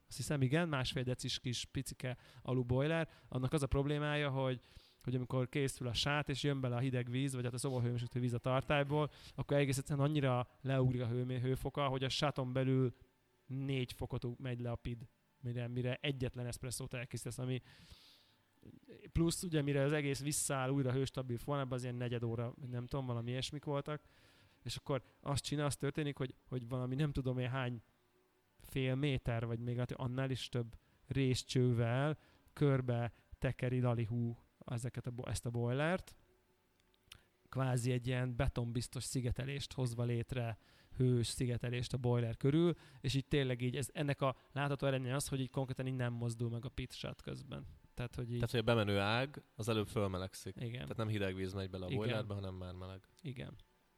azt hiszem igen, másfél decis kis picike alu boiler, annak az a problémája, hogy hogy amikor készül a sát, és jön bele a hideg víz, vagy hát a szobahőmérsékletű víz a tartályból, akkor egész egyszerűen annyira leugrik a hőmé, hőfoka, hogy a sáton belül négy fokot megy le a pid, mire, mire egyetlen eszpresszót elkészítesz, ami plusz ugye mire az egész visszaáll újra hőstabil formában, az ilyen negyed óra, nem tudom, valami ilyesmik voltak, és akkor azt csinál, az történik, hogy, hogy valami nem tudom én hány fél méter, vagy még annál is több részcsővel körbe tekeri Dalihú ezeket a, ezt a boilert, kvázi egy ilyen betonbiztos szigetelést hozva létre, hős szigetelést a boiler körül, és így tényleg így, ez, ennek a látható eredménye az, hogy így konkrétan így nem mozdul meg a pit shot közben. Tehát, hogy így... Tehát, hogy a bemenő ág az előbb fölmelegszik. Igen. Tehát nem hideg víz megy bele a boilerbe, hanem már meleg. Igen.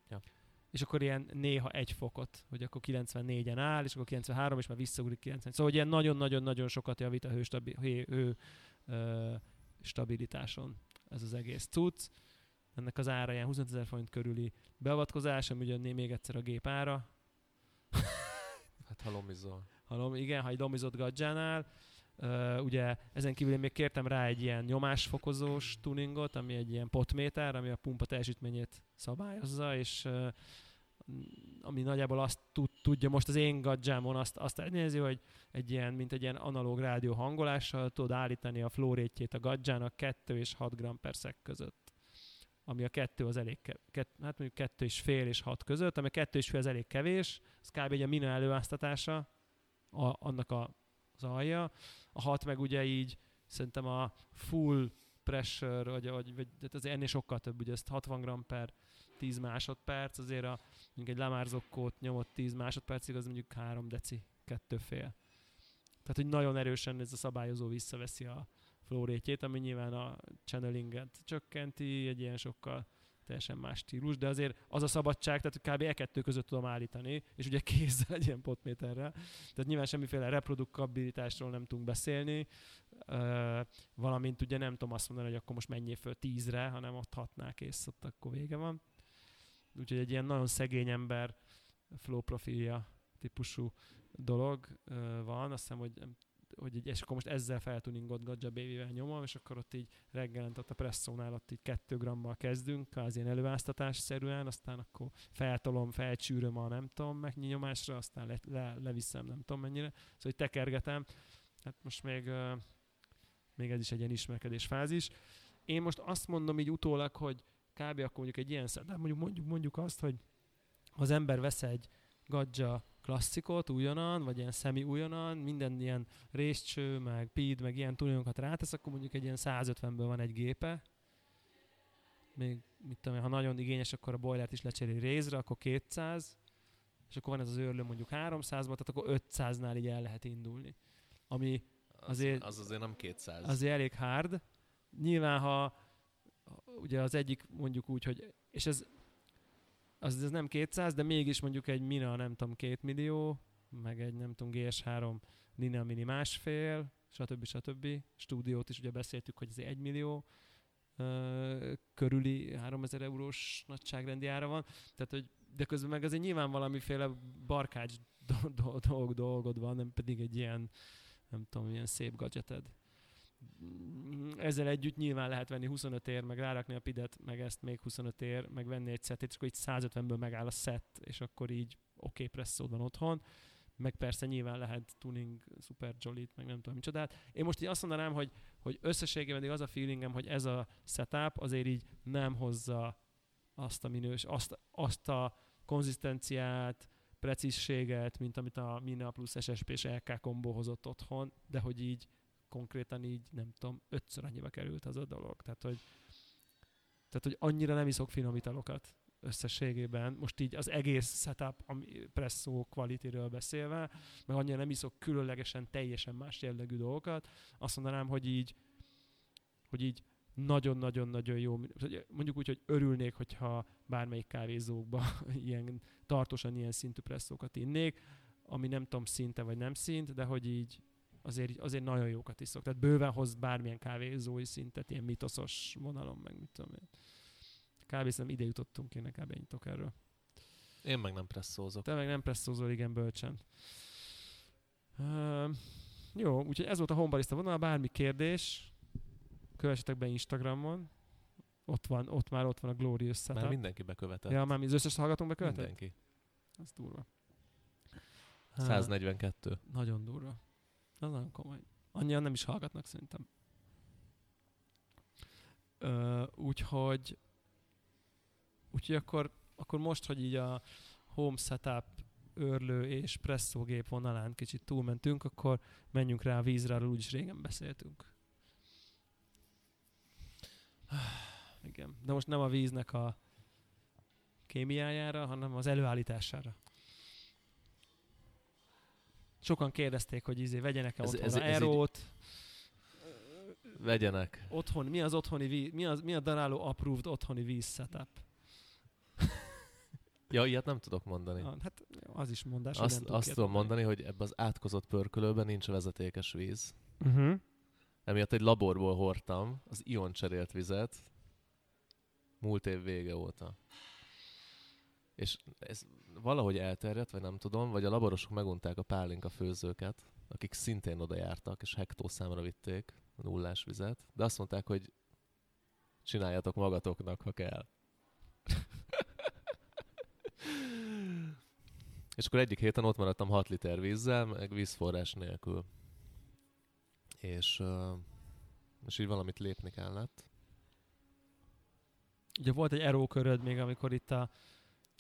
Ja. És akkor ilyen néha egy fokot, hogy akkor 94-en áll, és akkor 93, és már visszaugrik 90. Szóval hogy ilyen nagyon-nagyon-nagyon sokat javít a hő, stabi- hő, hő ö, stabilitáson ez az egész cucc. Ennek az ára ilyen 25 ezer forint körüli beavatkozás, ami ugye még egyszer a gép ára. hát halomizol. Halom, igen, ha egy lomizott gadzsánál. Uh, ugye ezen kívül én még kértem rá egy ilyen nyomásfokozós tuningot, ami egy ilyen potméter, ami a pumpa teljesítményét szabályozza, és uh, ami nagyjából azt tud, tudja most az én gadzsámon azt, azt elnézi, hogy egy ilyen, mint egy ilyen analóg rádió hangolással tud állítani a flórétjét a gadzsának 2 és 6 g per szek között. Ami a kettő az elég, kett, hát mondjuk kettő és fél és hat között, ami a kettő és fél az elég kevés, ez kb. egy a mina előáztatása, a, annak a, az alja. A hat meg ugye így szerintem a full pressure, vagy, vagy, vagy ez ennél sokkal több, ugye ezt 60 g per 10 másodperc, azért a, mondjuk egy lamárzokót nyomott 10 másodpercig, az mondjuk 3 deci, kettő fél. Tehát, hogy nagyon erősen ez a szabályozó visszaveszi a flow rétjét, ami nyilván a channelinget csökkenti, egy ilyen sokkal teljesen más stílus, de azért az a szabadság, tehát kb. e kettő között tudom állítani, és ugye kézzel egy ilyen potméterrel. Tehát nyilván semmiféle reprodukabilitásról nem tudunk beszélni, valamint ugye nem tudom azt mondani, hogy akkor most menjél föl tízre, hanem ott hatnál kész, ott akkor vége van. Úgyhogy egy ilyen nagyon szegény ember flow profilja típusú dolog van. Azt hiszem, hogy hogy így, és akkor most ezzel feltuningot Gadja Baby-vel nyomom, és akkor ott így reggelent ott a presszónál ott így kettő grammal kezdünk, kvázi ilyen előáztatás szerűen, aztán akkor feltolom, felcsűröm a nem tudom, megnyomásra, aztán le, le, leviszem nem tudom mennyire, szóval hogy tekergetem. Hát most még, még ez is egy ilyen ismerkedés fázis. Én most azt mondom így utólag, hogy kb. akkor mondjuk egy ilyen de mondjuk, mondjuk, mondjuk azt, hogy az ember vesz egy Gadja klasszikot újonnan, vagy ilyen szemi újonnan, minden ilyen részcső, meg PID, meg ilyen tuningokat rátesz, akkor mondjuk egy ilyen 150-ből van egy gépe. Még, mit tudom, ha nagyon igényes, akkor a boilert is lecserél részre, akkor 200, és akkor van ez az őrlő mondjuk 300-ban, tehát akkor 500-nál így el lehet indulni. Ami azért, az, az azért nem 200. Azért elég hard. Nyilván, ha ugye az egyik mondjuk úgy, hogy, és ez az ez nem 200, de mégis mondjuk egy Mina, nem tudom, 2 millió, meg egy nem tudom, GS3 Nina Mini másfél, stb. stb. Stúdiót is ugye beszéltük, hogy ez egy millió uh, körüli 3000 eurós nagyságrendi ára van, tehát hogy de közben meg azért nyilván valamiféle barkács dolgod, dolgod, dolgod van, nem pedig egy ilyen, nem tudom, ilyen szép gadgeted ezzel együtt nyilván lehet venni 25 ér, meg rárakni a pidet, meg ezt még 25 ér, meg venni egy szetét, és akkor így 150-ből megáll a szett, és akkor így oké, okay, presszód van otthon, meg persze nyilván lehet tuning, super jolly meg nem tudom micsodát. Én most így azt mondanám, hogy, hogy összességében az a feelingem, hogy ez a setup azért így nem hozza azt a minős, azt, azt a konzisztenciát, precízséget, mint amit a Mina plusz SSP és LK kombó hozott otthon, de hogy így konkrétan így, nem tudom, ötször annyiba került az a dolog. Tehát, hogy, tehát, hogy annyira nem iszok finom italokat összességében, most így az egész setup, ami presszó quality beszélve, meg annyira nem iszok különlegesen, teljesen más jellegű dolgokat, azt mondanám, hogy így, hogy így nagyon-nagyon-nagyon jó, mondjuk úgy, hogy örülnék, hogyha bármelyik kávézókba ilyen, tartósan ilyen szintű presszókat innék, ami nem tudom szinte vagy nem szint, de hogy így azért, azért nagyon jókat iszok. Tehát bőven hoz bármilyen kávézói szintet, ilyen mitoszos vonalon, meg mit tudom én. Kb. ide jutottunk, én kb. ennyit erről. Én meg nem presszózok. Te meg nem presszózol, igen, bölcsen. Uh, jó, úgyhogy ez volt a Hombarista vonal, bármi kérdés, kövessetek be Instagramon, ott van, ott már ott van a Glorious setup. Már mindenki bekövetett. Ja, már az összes hallgatónk bekövetett? Mindenki. Ez durva. 142. Nagyon durva. Az nagyon komoly. Annyian nem is hallgatnak szerintem. Ö, úgyhogy úgyhogy akkor, akkor most, hogy így a home setup őrlő és presszógép vonalán kicsit túlmentünk, akkor menjünk rá a vízre, arról úgyis régen beszéltünk. Igen, de most nem a víznek a kémiájára, hanem az előállítására. Sokan kérdezték, hogy izé vegyenek-e Ez- otthon ez- ez, ez így-. Vegyenek. Otthon, mi az otthoni víz, mi, az, mi a Daráló approved otthoni víz setup? Ja, ilyet nem tudok mondani. Ah, hát az is mondás. hogy Azt, nem azt tudom mondani, hogy ebbe az átkozott pörkölőben nincs vezetékes víz. Uh-huh. Emiatt egy laborból hordtam az ion cserélt vizet múlt év vége óta. És ez valahogy elterjedt, vagy nem tudom, vagy a laborosok megunták a pálinka főzőket, akik szintén oda jártak, és hektószámra vitték a nullás vizet, de azt mondták, hogy csináljatok magatoknak, ha kell. és akkor egyik héten ott maradtam 6 liter vízzel, meg vízforrás nélkül. És, és így valamit lépni kellett. Ugye volt egy eróköröd még, amikor itt a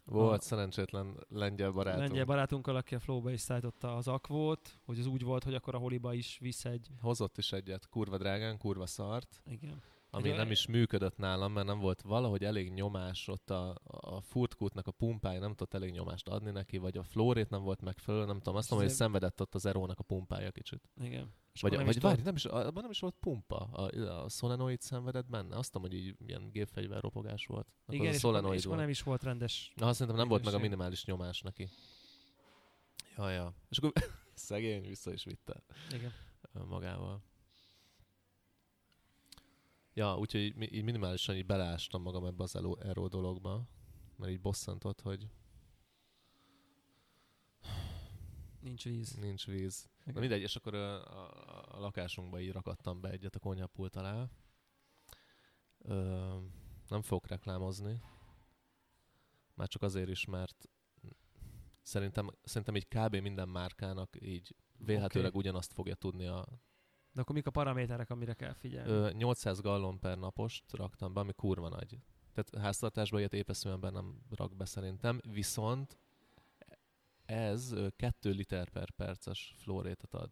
Volt A- szerencsétlen lengyel barátunk. lengyel barátunkkal, aki a Flowba is szállította az akvót, hogy az úgy volt, hogy akkor a holiba is visz egy... Hozott is egyet, kurva drágán, kurva szart, Igen. ami Egy- nem is működött nálam, mert nem volt valahogy elég nyomás ott a, a furtkútnak a pumpája, nem tudott elég nyomást adni neki, vagy a flórét nem volt megfelelő, nem tudom, azt mondom, hogy szenvedett ott az erónak a pumpája kicsit. Igen. És Vagy, nem vagy várj, nem is, abban nem is volt pumpa, a, a solenoid szenvedett benne, azt tudom, hogy így ilyen gépfegyver ropogás volt. Akkor Igen, az a és solenoid és nem is volt rendes... Na, azt szerintem nem volt meg a minimális nyomás neki. Ja, ja. És akkor szegény vissza is vitte Igen. magával. Ja, úgyhogy így, mi- így minimálisan így beleástam magam ebbe az Aero dologba, mert így bosszantott, hogy Nincs víz. nincs víz. Na mindegy, és akkor a, a, lakásunkba így rakadtam be egyet a konyhapult alá. Ö, nem fogok reklámozni. Már csak azért is, mert szerintem, szerintem így kb. minden márkának így vélhetőleg Oké. ugyanazt fogja tudni a De akkor mik a paraméterek, amire kell figyelni? Ö, 800 gallon per napost raktam be, ami kurva nagy. Tehát háztartásban ilyet épeszően nem rak be szerintem, viszont ez 2 liter per perces flórétet ad.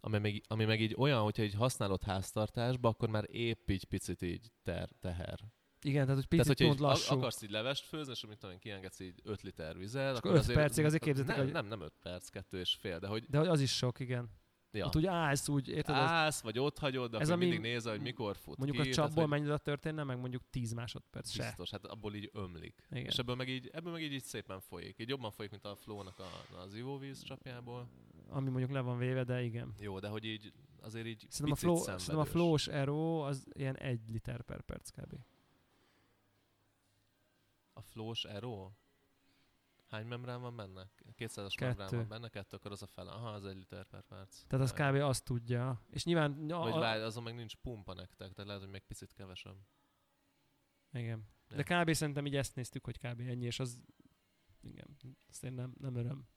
Ami meg, ami meg így olyan, hogyha így használod háztartásba, akkor már épp így picit így ter, teher. Igen, tehát hogy Tehát, picit hogyha pont így a- lassú. akarsz így levest főzni, és amit tudom, kiengedsz így 5 liter vizet, És akkor akkor öt percig azért képzeljétek, nem, hogy- nem, nem 5 perc, kettő és fél, de hogy De hogy az is sok, igen. Ja. Ott úgy állsz, úgy, érted? Az, állsz, vagy ott hagyod, de Ez ami- mindig nézel, hogy mikor fut mondjuk ki. a csapból hogy- mennyi oda történne, meg mondjuk 10 másodperc se. Biztos, hát abból így ömlik. Igen. És ebből meg így, ebből meg így, így szépen folyik. Így jobban folyik, mint a flónak a, az ivóvíz csapjából. Ami mondjuk le van véve, de igen. Jó, de hogy így azért így Szerintem a, flow, szerintem a flows Aero az ilyen 1 liter per perc kb. A flós Aero? Hány membrán van benne? 200-as Kettő. membrán van benne, kettő, akkor az a fele. Aha, az egy liter per perc. Tehát az kb. azt tudja. És nyilván... A, Vagy várj, azon meg nincs pumpa nektek, tehát lehet, hogy még picit kevesebb. igen. Ja. De kb. szerintem így ezt néztük, hogy kb. ennyi, és az... Igen, azt én nem, nem öröm.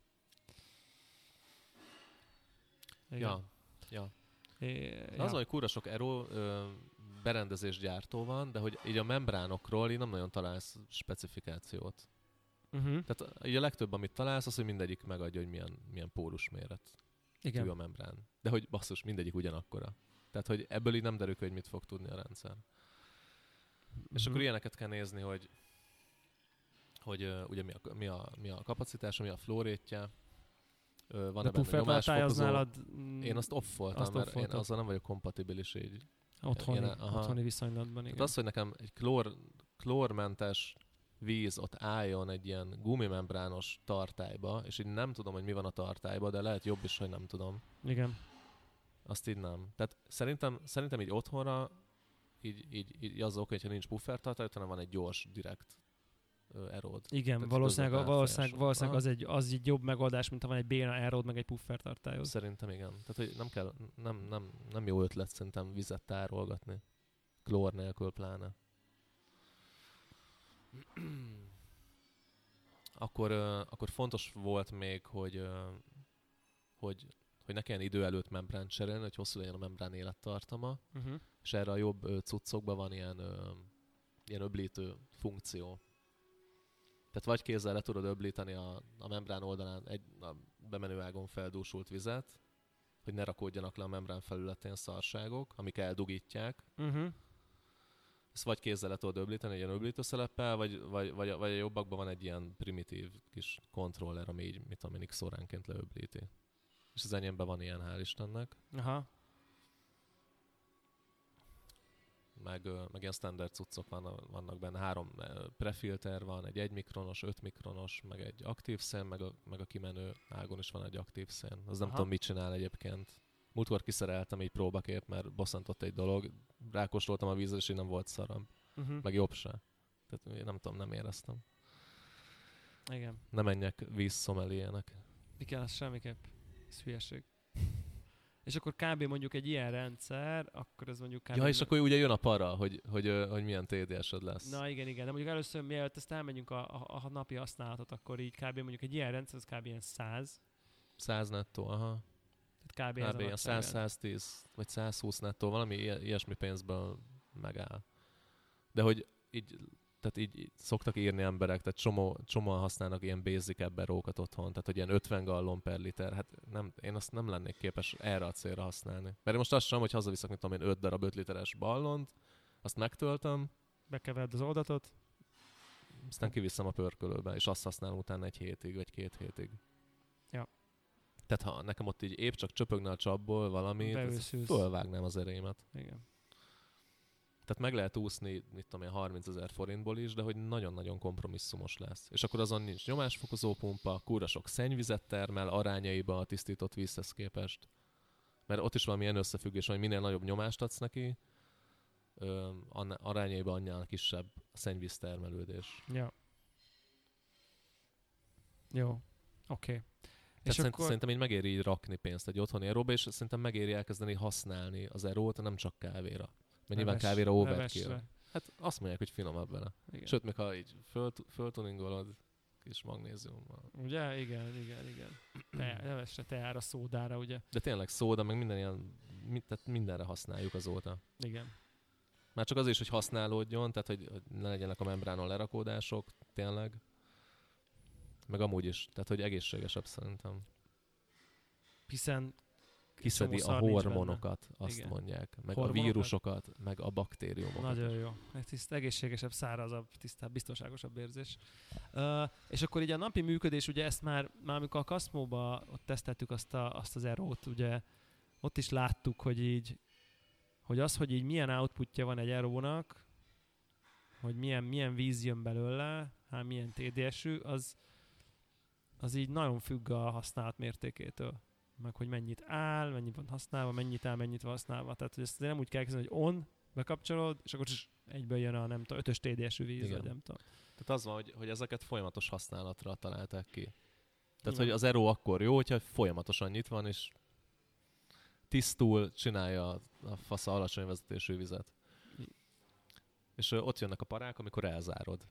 Igen. Ja, ja. É, ja. Az, hogy kurva sok Aero ö, berendezésgyártó van, de hogy így a membránokról így nem nagyon találsz specifikációt. Uh-huh. Tehát a legtöbb, amit találsz, az, hogy mindegyik megadja, hogy milyen, milyen pórus méret Igen. a membrán. De hogy basszus, mindegyik ugyanakkora. Tehát, hogy ebből így nem derül ki, hogy mit fog tudni a rendszer. És Mhm. akkor ilyeneket kell nézni, hogy hogy uh, ugye mi a, mi, a, mi a kapacitása, mi a flórétje, uh, van-e benne nyomásfokozó. nálad... mm, Én azt offoltam, azt mert én offoltad. azzal nem vagyok kompatibilis így. Otthoni, én- aha. otthoni viszonylatban, igen. Tehát az, hogy nekem egy klór, klórmentes víz ott álljon egy ilyen gumimembrános tartályba, és így nem tudom, hogy mi van a tartályba, de lehet jobb is, hogy nem tudom. Igen. Azt így nem. Tehát szerintem, szerintem így otthonra így, így, így az oka, hogyha nincs puffer tartály, hanem van egy gyors, direkt eród. Igen, Tehát valószínűleg, valószínűleg, valószínűleg az, egy, az egy jobb megoldás, mint ha van egy béna aeród, meg egy puffer tartályod. Szerintem igen. Tehát, hogy nem kell, nem, nem, nem jó ötlet szerintem vizet tárolgatni. Klór nélkül pláne. akkor, akkor fontos volt még, hogy, hogy, hogy ne kelljen idő előtt membrán cserélni, hogy hosszú legyen a membrán élettartama, Uh-huh. és erre a jobb cuccokban van ilyen, ilyen öblítő funkció. Tehát vagy kézzel le tudod öblíteni a, a membrán oldalán egy a bemenő ágon feldúsult vizet, hogy ne rakódjanak le a membrán felületén szarságok, amik eldugítják. Uh-huh. Ezt vagy kézzel le tudod öblíteni, egy ilyen öblítőszeleppel, vagy, vagy, vagy, vagy a jobbakban van egy ilyen primitív kis kontroller, ami így, mit tudom én, x óránként leöblíti. És az enyémben van ilyen, hál' Istennek. Aha. meg, meg ilyen standard cuccok vannak, vannak benne. Három prefilter van, egy 1 mikronos, 5 mikronos, meg egy aktív szén, meg a, meg a kimenő ágon is van egy aktív szén. Az nem Aha. tudom, mit csinál egyébként. Múltkor kiszereltem egy próbakép, mert bosszantott egy dolog. Rákóstoltam a vízre, és így nem volt szaram. Uh-huh. Meg jobb se. Tehát nem tudom, nem éreztem. Igen. Ne menjek vízszomelének. Igen, az semmiképp. Ez hülyeség. És akkor kb. mondjuk egy ilyen rendszer, akkor ez mondjuk kb. Ja, és akkor ugye jön a para, hogy, hogy, hogy milyen TDS-ed lesz. Na igen, igen, de mondjuk először, mielőtt ezt elmegyünk a, a, a napi használatot, akkor így kb. mondjuk egy ilyen rendszer, az kb. ilyen 100, 100 nettó, aha. Kb. a Kb. nagyságrend. 100-110 vagy 120 nettó, valami ilyen- ilyesmi pénzből megáll. De hogy így, tehát így szoktak írni emberek, tehát csomó, csomóan használnak ilyen basic ebberókat otthon, tehát hogy ilyen 50 gallon per liter, hát nem, én azt nem lennék képes erre a célra használni. Mert most azt sem, hogy hazaviszek, mit tudom én, 5 darab 5 literes ballont, azt megtöltöm, Bekeverd az oldatot, aztán kiviszem a pörkölőbe, és azt használom utána egy hétig, vagy két hétig. Ja. Tehát ha nekem ott így épp csak csöpögne a csapból valami, fölvágnám az erémet. igen. Tehát meg lehet úszni, mit tudom én, 30 ezer forintból is, de hogy nagyon-nagyon kompromisszumos lesz. És akkor azon nincs nyomásfokozó pumpa, kúra sok szennyvizet termel arányaiba a tisztított vízhez képest. Mert ott is van ilyen összefüggés, hogy minél nagyobb nyomást adsz neki, arányaiban annál kisebb a szennyvíz termelődés. Ja. Jó. Oké. Okay. Tehát És szerint, akkor... szerintem így megéri így rakni pénzt egy otthoni eróba, és szerintem megéri elkezdeni használni az erót, nem csak kávéra. Mert nyilván kávéra overkill. Hát azt mondják, hogy finomabb vele. Igen. Sőt, még ha így föl, föltuningolod kis magnéziummal. Ugye? Igen, igen, igen. Te, nevesre, teára, szódára, ugye? De tényleg szóda, meg minden ilyen, mi, tehát mindenre használjuk azóta. Igen. Már csak az is, hogy használódjon, tehát hogy, hogy ne legyenek a membránon lerakódások, tényleg. Meg amúgy is, tehát hogy egészségesebb szerintem. Hiszen Kiszedi a hormonokat, azt Igen. mondják. Meg Hormonokat? a vírusokat, meg a baktériumokat. Nagyon jó. Egy tiszt, egészségesebb, szárazabb, tisztább, biztonságosabb érzés. Uh, és akkor így a napi működés, ugye ezt már, már amikor a Kaszmóba ott teszteltük azt, a, azt az erót, ugye ott is láttuk, hogy így, hogy az, hogy így milyen outputja van egy erónak, hogy milyen, milyen víz jön belőle, hát milyen TDS-ű, az, az így nagyon függ a használat mértékétől. Meg hogy mennyit áll, mennyit van használva, mennyit áll, mennyit van használva. Tehát, hogy ezt nem úgy kell kezdeni, hogy on, bekapcsolod, és akkor is egyből jön a nem tudom, ötös TDS-ű víz, Igen. vagy nem tudom. Tehát az van, hogy, hogy ezeket folyamatos használatra találták ki. Tehát, Igen. hogy az Ero akkor jó, hogyha folyamatosan nyit van, és tisztul csinálja a, fasza alacsony vezetésű vizet. És ott jönnek a parák, amikor elzárod.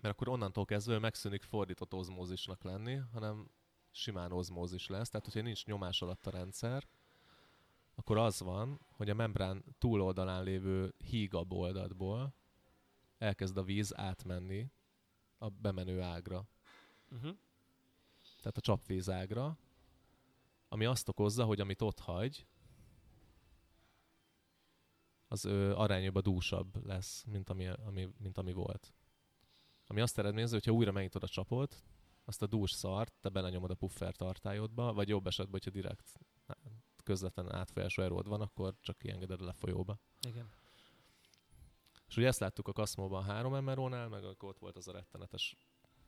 Mert akkor onnantól kezdve megszűnik fordított ozmózisnak lenni, hanem simán ozmózis lesz. Tehát, hogyha nincs nyomás alatt a rendszer, akkor az van, hogy a membrán túloldalán lévő hígabb oldalból elkezd a víz átmenni a bemenő ágra, Uh-huh. tehát a csapvíz ágra, ami azt okozza, hogy amit ott hagy, az ö, arányában dúsabb lesz, mint ami, ami, mint ami volt. Ami azt eredményezi, hogyha újra megnyitod a csapot, azt a dús szart te belenyomod a puffer tartályodba, vagy jobb esetben, hogyha direkt közvetlen átfolyású eród van, akkor csak kiengeded a lefolyóba. Igen. És ugye ezt láttuk a Kaszmóban a 3 MRO-nál, meg akkor ott volt az a rettenetes,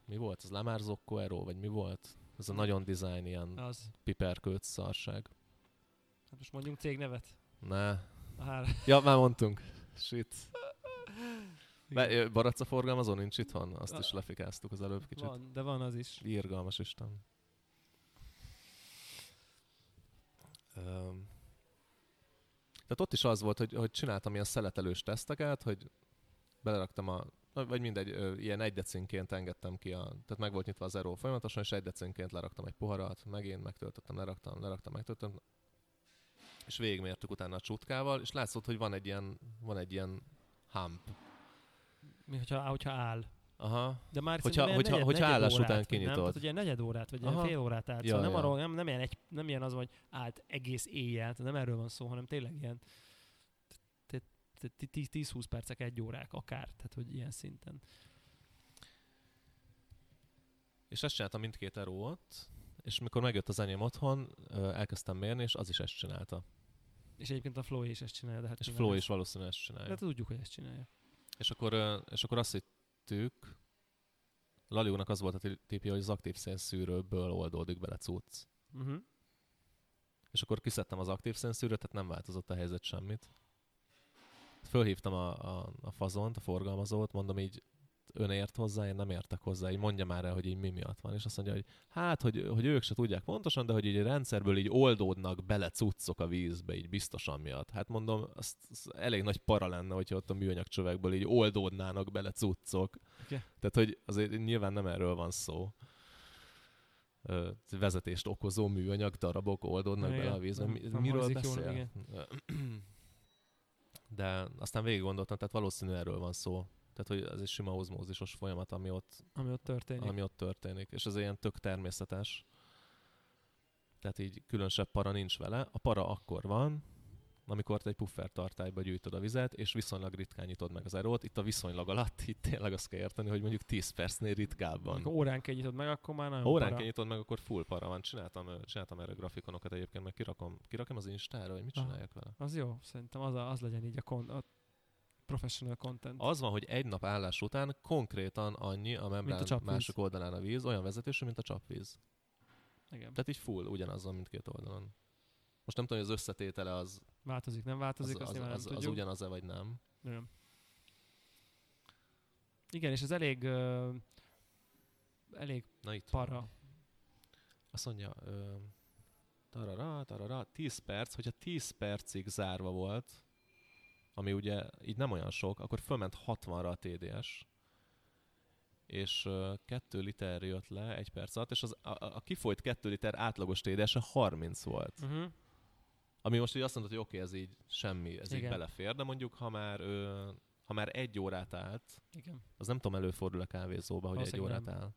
mi volt? Az Lemár Aero, vagy mi volt? Ez a nagyon design ilyen Az. piperkőc szarság. Hát most mondjunk cégnevet. Ne. A hár... Ja, már mondtunk. Shit. Be, Baraca forgalmazó nincs itthon? Azt is lefikáztuk az előbb kicsit. Van, de van az is. Írgalmas Isten. Um, tehát ott is az volt, hogy, hogy csináltam ilyen szeletelős teszteket, hogy beleraktam a vagy mindegy, ilyen egy decinként engedtem ki, a, tehát meg volt nyitva az erő folyamatosan, és egy decinként leraktam egy poharat, megint megtöltöttem, leraktam, leraktam, megtöltöttem, és végigmértük utána a csutkával, és látszott, hogy van egy ilyen, van egy ilyen hump. Mi, hogyha, hogyha áll. Aha. De már Hogyha- hogyha- negyed, hogyha negyed állás órát, után vagy Nem, kinyitod. tehát ugye negyed órát, vagy Aha. fél órát állt. Ja, Szóval nem, ja. arról, nem, nem, ilyen egy, nem ilyen az, hogy állt egész éjjel, tehát nem erről van szó, hanem tényleg ilyen te- te- te- 10-20 percek, egy órák akár, tehát hogy ilyen szinten. És ezt csináltam mindkét erót, és mikor megjött az enyém otthon, elkezdtem mérni, és az is ezt csinálta. És egyébként a Flow is ezt csinálja, de hát És Flow is valószínűleg ezt De csinálja. hát tudjuk, hogy ezt csinálja. És akkor, és akkor azt hittük, Laliónak az volt a ti- tippje, hogy az aktív szénszűrőből oldódik bele cucc. Uh-huh. És akkor kiszedtem az aktív szénszűrőt, tehát nem változott a helyzet semmit. Fölhívtam a, a, a fazont, a forgalmazót, mondom így, ön ért hozzá, én nem értek hozzá, így mondja már el, hogy így mi miatt van. És azt mondja, hogy hát, hogy, hogy ők se tudják pontosan, de hogy így a rendszerből így oldódnak bele cuccok a vízbe, így biztosan miatt. Hát mondom, az, az elég nagy para lenne, hogyha ott a műanyag csövekből így oldódnának bele cuccok. Oké. Tehát, hogy azért nyilván nem erről van szó. Vezetést okozó műanyag darabok oldódnak Igen, bele a vízbe. nem- nem miről hangzik jól, beszél? De aztán végig gondoltam, tehát valószínű erről van szó. Tehát, hogy ez egy sima ozmózisos folyamat, ami ott, Ami ott történik. ami ott történik. És ez ilyen tök természetes. Tehát így különösebb para nincs vele. A para akkor van, amikor te egy puffer tartályba gyűjtöd a vizet, és viszonylag ritkán nyitod meg az erót. Itt a viszonylag alatt itt tényleg azt kell érteni, hogy mondjuk 10 percnél ritkábban. Amikor óránként nyitod meg, akkor már nagyon óránként para. nyitod meg, akkor full para van. Csináltam, csináltam erre grafikonokat egyébként, meg kirakom, kirakom az Instára, hogy mit csináljak vele. Az jó, szerintem az, a, az legyen így a, kon, a professional content. Az van, hogy egy nap állás után konkrétan annyi a membrán Mint a csapvíz. másik oldalán a víz, olyan vezetésű, mint a csapvíz. Igen. Tehát így full, ugyanaz van mindkét oldalon. Most nem tudom, hogy az összetétele az, Változik, nem az, változik, az, azt az, az, nem az tudjuk. ugyanaz-e vagy nem. Igen. Igen, és ez elég uh, elég Na itt para. Azt mondja, ö, tarara, tarara, 10 perc, hogyha 10 percig zárva volt, ami ugye így nem olyan sok, akkor fölment 60-ra a TDS, és ö, 2 liter jött le egy perc alatt, és az, a, a, kifolyt 2 liter átlagos TDS-e 30 volt. Uh-huh. Ami most így azt mondod, hogy oké, ez így semmi, ez így Igen. belefér, de mondjuk ha már, ö, ha már egy órát állt, Igen, az nem tudom, előfordul a kávézóba, hogy egy órát áll.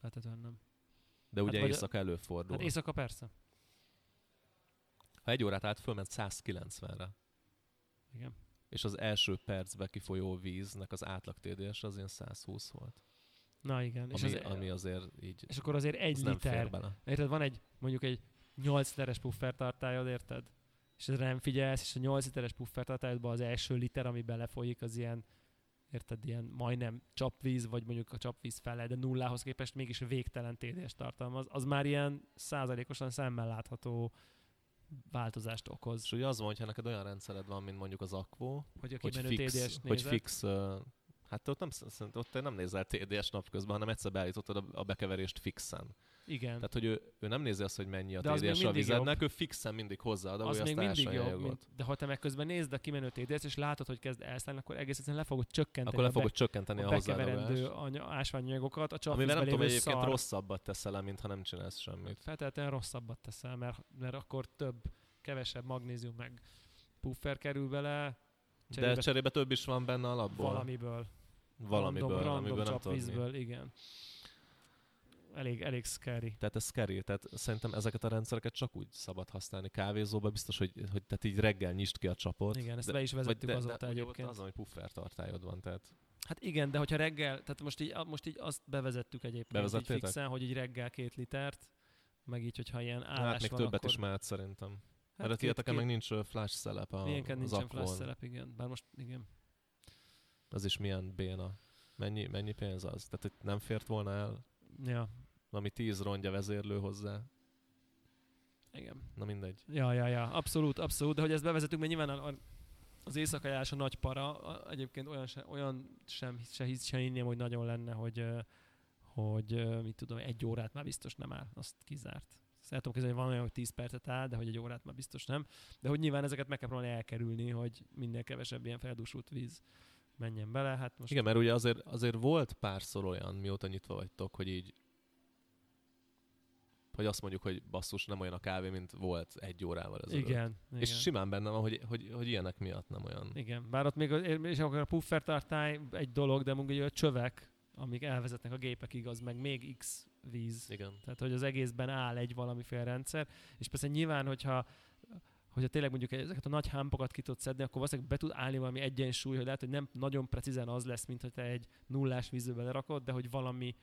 feltétlenül nem. De ugye vagy- éjszaka előfordul. Hát éjszaka persze. Ha egy órát állt, fölment 190-re. Igen. És az első percbe kifolyó víznek az átlag TDS az ilyen 120 volt. Na igen. És, Ami, az, ami azért így és akkor azért egy az liter. Érted, van egy mondjuk egy 8 literes puffertartályod, érted? És ezre nem figyelsz, és a 8 literes puffertartályodban az első liter, ami belefolyik, az ilyen érted, ilyen majdnem csapvíz, vagy mondjuk a csapvíz fele, de nullához képest mégis végtelen TDS tartalmaz, az már ilyen százalékosan szemmel látható változást okoz. És ugye az van, hogyha neked olyan rendszered van, mint mondjuk az Aquo, Hogy a hogy fix, hogy fix uh, Hát ott nem, ott te nem nézel TDS napközben, hanem egyszer beállítottad a, bekeverést fixen. igen. Tehát, hogy ő, ő nem nézi azt, hogy mennyi a De TDS a vizednek, ő fixen mindig hozzáad, az még mindig jobb, mint, de ha te meg közben nézd a kimenő TDS, és látod, hogy kezd elszállni, akkor egész egyszerűen le fogod csökkenteni Akkor le fogod be, csökkenteni a, a bekeverendő anya, ásványanyagokat, a Amivel csapvízbe nem tudom, egyébként szar. rosszabbat teszel mint ha nem csinálsz semmit. Feltétlenül rosszabbat teszel, mert, mert akkor több, kevesebb magnézium meg puffer kerül bele De Cserébe- cserébe több is van benne alapból. valamiből. Valamiből, random, random nem tudod mi. csapvízből, igen. Elég, elég scary. Tehát ez scary, tehát szerintem ezeket a rendszereket csak úgy szabad használni kávézóba, biztos, hogy, hogy tehát így reggel nyisd ki a csapot. Igen, ezt de, be is vezettük de, azóta de, egyébként. Az, hogy puffer tartályod van, tehát Hát igen, de hogyha reggel, tehát most így, most így azt bevezettük egyébként így fixen, hogy így reggel két litert, meg így, hogyha ilyen állás hát még van, többet akkor... is mehet szerintem. Hát Mert meg nincs flash szelep a, Ilyenken nincsen flash szelep, igen. Bár most igen. Az is milyen béna. Mennyi, mennyi pénz az? Tehát hogy nem fért volna el Ja, valami tíz rongya vezérlő hozzá. igen. Na mindegy. Ja, ja, ja, abszolút, abszolút, de hogy ezt bevezetünk, mert nyilván a, a, az éjszakajás a nagy para, a, egyébként olyan, se, olyan sem, se, hisz, se hinném, hogy nagyon lenne, hogy, hogy mit tudom, egy órát már biztos nem áll, azt kizárt. El tudom képzelni, hogy van olyan, hogy 10 percet áll, de hogy egy órát már biztos nem. De hogy nyilván ezeket meg kell próbálni elkerülni, hogy minél kevesebb ilyen feldúsult víz menjen bele. Hát most Igen, mert ugye azért, azért volt párszor olyan, mióta nyitva vagytok, hogy így hogy azt mondjuk, hogy basszus, nem olyan a kávé, mint volt egy órával ezelőtt. igen, igen. És simán benne van, hogy, hogy, hogy ilyenek miatt nem olyan. Igen, bár ott még és akkor a puffer tartály egy dolog, de mondjuk ugye a csövek, amik elvezetnek a gépekig, az meg még x víz. Igen. Tehát, hogy az egészben áll egy valamiféle rendszer, és persze nyilván, hogyha hogyha tényleg mondjuk ezeket a nagy hámpokat ki tudod szedni, akkor valószínűleg be tud állni valami egyensúly, hogy lehet, hogy nem nagyon precízen az lesz, mint hogy te egy nullás vízbe lerakod, de hogy valami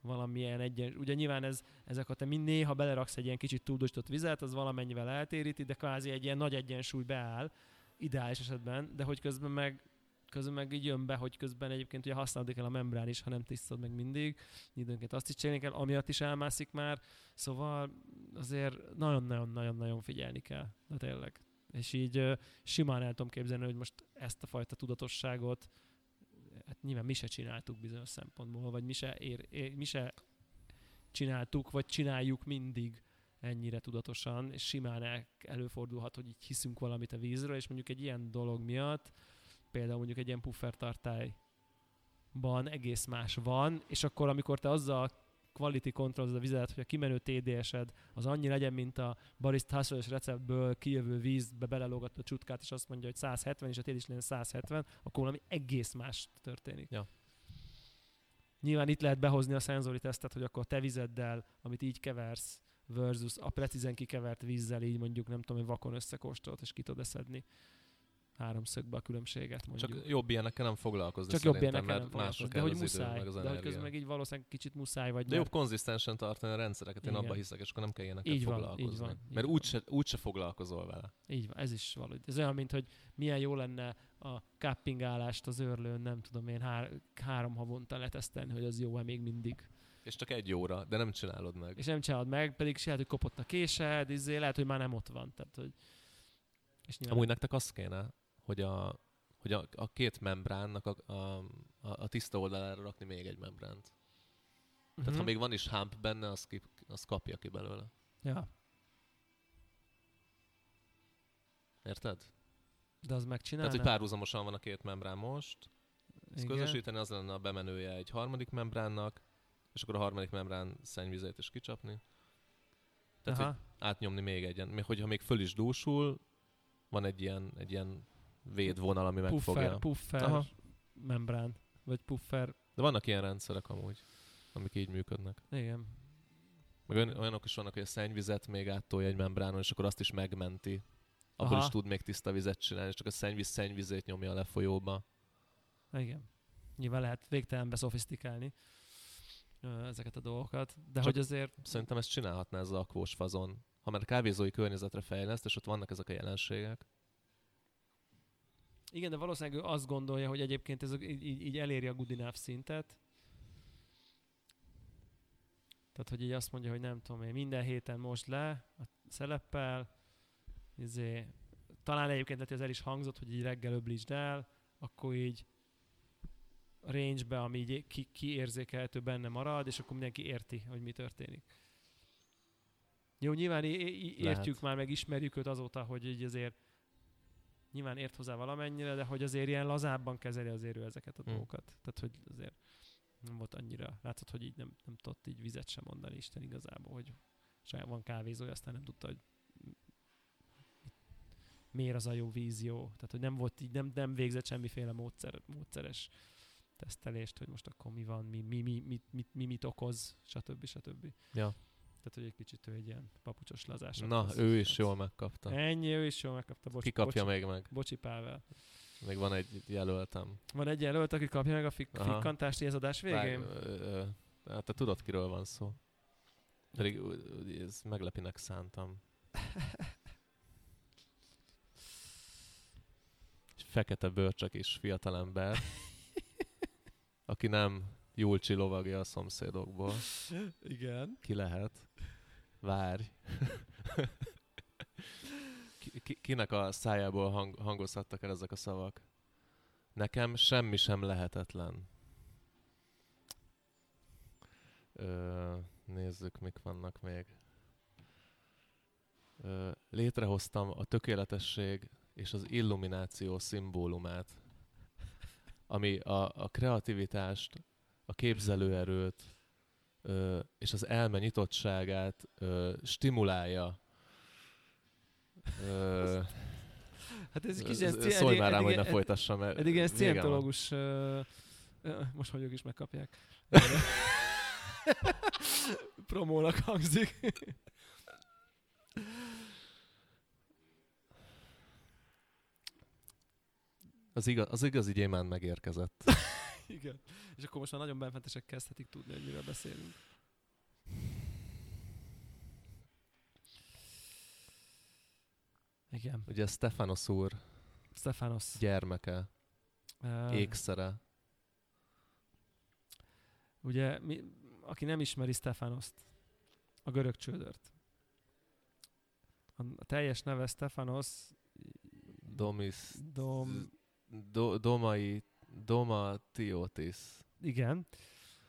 valamilyen egyen, ugye nyilván ez, ezek a te mind néha beleraksz egy ilyen kicsit túldosított vizet, az valamennyivel eltéríti, de kvázi egy ilyen nagy egyensúly beáll, ideális esetben, de hogy közben meg közben meg így jön be, hogy közben egyébként ugye használni kell a membrán is, ha nem tisztad meg mindig. Időnként azt is csinálni kell, amiatt is elmászik már. Szóval azért nagyon-nagyon-nagyon-nagyon figyelni kell. De tényleg. És így simán el tudom képzelni, hogy most ezt a fajta tudatosságot hát nyilván mi se csináltuk bizonyos szempontból, vagy mi se, ér, ér, mi se csináltuk, vagy csináljuk mindig ennyire tudatosan, és simán el, előfordulhat, hogy így hiszünk valamit a vízről, és mondjuk egy ilyen dolog miatt, például mondjuk egy ilyen puffertartályban egész más van, és akkor amikor te azzal quality controlod a vizet, hogy a kimenő TDS-ed az annyi legyen, mint a barista hustle receptből kijövő vízbe belelógat a csutkát, és azt mondja, hogy 170, és a legyen 170, akkor valami egész más történik. Ja. Nyilván itt lehet behozni a szenzori tesztet, hogy akkor te vizeddel, amit így keversz, versus a precízen kikevert vízzel így mondjuk nem tudom, hogy vakon összekóstolt, és ki tudod szedni háromszögbe a különbséget mondjuk. Csak jobb ilyenekkel nem foglalkozni Csak jobb ilyenekkel nem foglalkozni. De hogy az idő, muszáj, meg az de hogy közben meg így valószínűleg kicsit muszáj vagy. De jobb mert- konzisztensen tartani a rendszereket, én Igen. abban hiszek, és akkor nem kell ilyenekkel Így van, foglalkozni. így van, így mert úgyse, úgyse foglalkozol vele. Így van, ez is valahogy. Ez olyan, mint hogy milyen jó lenne a cuppingálást az őrlőn, nem tudom én, hár, három havonta letesztelni, hogy az jó-e még mindig. És csak egy óra, de nem csinálod meg. És nem csinálod meg, pedig se lehet, hogy kopott a késed, izé, lehet, hogy már nem ott van. Tehát, hogy... És nyilván Amúgy nektek az kéne, hogy a, hogy a, a két membránnak a, a, a, tiszta oldalára rakni még egy membránt. Tehát Mhm. ha még van is hump benne, az, ki, az kapja ki belőle. Ja, Érted? de az megcsinálná. Tehát, hogy párhuzamosan van a két membrán most, ezt Igen. közösíteni az lenne a bemenője egy harmadik membránnak, és akkor a harmadik membrán szennyvizét is kicsapni. Tehát, hogy Aha. átnyomni még egyen. Még hogyha még föl is dúsul, van egy ilyen, egy ilyen védvonal, ami megfogja. Puffer, Aha. membrán, vagy puffer, De vannak ilyen rendszerek amúgy, amik így működnek. igen. Meg olyan- olyanok is vannak, hogy a szennyvizet még áttolja egy membránon, és akkor azt is megmenti. Abból Aha. is tud még tiszta vizet csinálni, és csak a szennyvíz szennyvizét nyomja a lefolyóba. Igen. Nyilván lehet végtelenbe szofisztikálni ezeket a dolgokat, de Csak- hogy azért Szerintem ezt csinálhatná ez a akvós fazon. Ha már kávézói környezetre fejleszt, és ott vannak ezek a jelenségek. Igen, de valószínűleg ő azt gondolja, hogy egyébként ez így, így- eléri a good enough szintet. Tehát, hogy így azt mondja, hogy nem tudom én, minden héten most le a szeleppel, izé, talán egyébként lehet, ez el is hangzott, hogy így reggel öblítsd el, akkor így range-be, ami így ki, kiérzékelhető benne marad, és akkor mindenki érti, hogy mi történik. Jó, nyilván é- é- Lehet. értjük már, meg ismerjük őt azóta, hogy így azért nyilván ért hozzá valamennyire, de hogy azért ilyen lazábban kezeli azért ő ezeket a Hm. dolgokat. Tehát, hogy azért nem volt annyira, látszott, hogy így nem, nem tudott így vizet sem mondani Isten igazából, hogy saját van kávézója, aztán nem tudta, hogy miért az a jó vízió. Tehát, hogy nem volt így, nem, nem végzett semmiféle módszer, módszeres tesztelést, hogy most akkor mi van, mi, mi, mi, mi, mi, mi mit okoz, stb. stb. Ja. Tehát, hogy egy kicsit ő egy ilyen papucsos lazás. Na, az- ő is jól megkapta. Ennyi, ő is jól megkapta. Bocs, Ki kapja bocsi, még meg? Bocsi Pável. Még van egy jelöltem. Van egy jelölt, aki kapja meg a fik- Aha. fikkantást az adás végén? Vág, ö, ö, hát te tudod, kiről van szó. Pedig ez meglepinek szántam. Egy fekete bőrcsek is fiatalember, aki nem Julcsi lovagja a szomszédokból. Igen. Ki lehet? Várj. Ki- ki, kinek a szájából hang, hangozhattak el ezek a szavak? Nekem semmi sem lehetetlen. Ö, nézzük, mik vannak még. Ö, létrehoztam a tökéletesség és az illumináció szimbólumát. ami a, a kreativitást, a képzelőerőt ö, és az elme nyitottságát ö, stimulálja. Ö, Hát ez kis Ez- ez- Szólj már rám, hogy ne folytassam, Eddig van. szientológus, uh, most vagyok is megkapják. Promónak hangzik. Az, igaz, az igazi gyémán megérkezett. Igen. És akkor most már nagyon benfentesek kezdhetik tudni, hogy miről beszélünk. Igen. Ugye Stefanos úr Stefanos. gyermeke, Uh, ékszere. Ugye, mi, aki nem ismeri Stefanoszt, a görög csődört. A, a teljes neve Stefanos Domis, Dom... do, Domai, Domatiotis. Igen.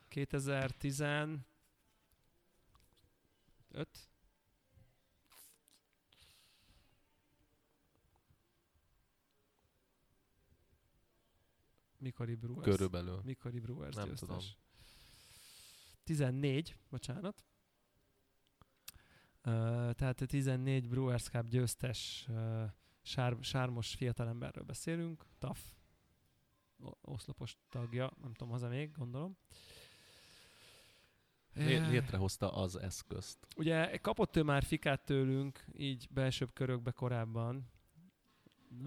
2015 Mikori Brewers? Körülbelül. Mikori Brewers Nem győztes? tudom. 14, bocsánat. Uh, tehát a 14 Brewers Cup győztes uh, sár, sármos fiatalemberről beszélünk. TAF. Oszlopos tagja, nem tudom, haza még, gondolom. Eh, Létrehozta az eszközt. Ugye kapott ő már fikát tőlünk, így belsőbb körökbe korábban,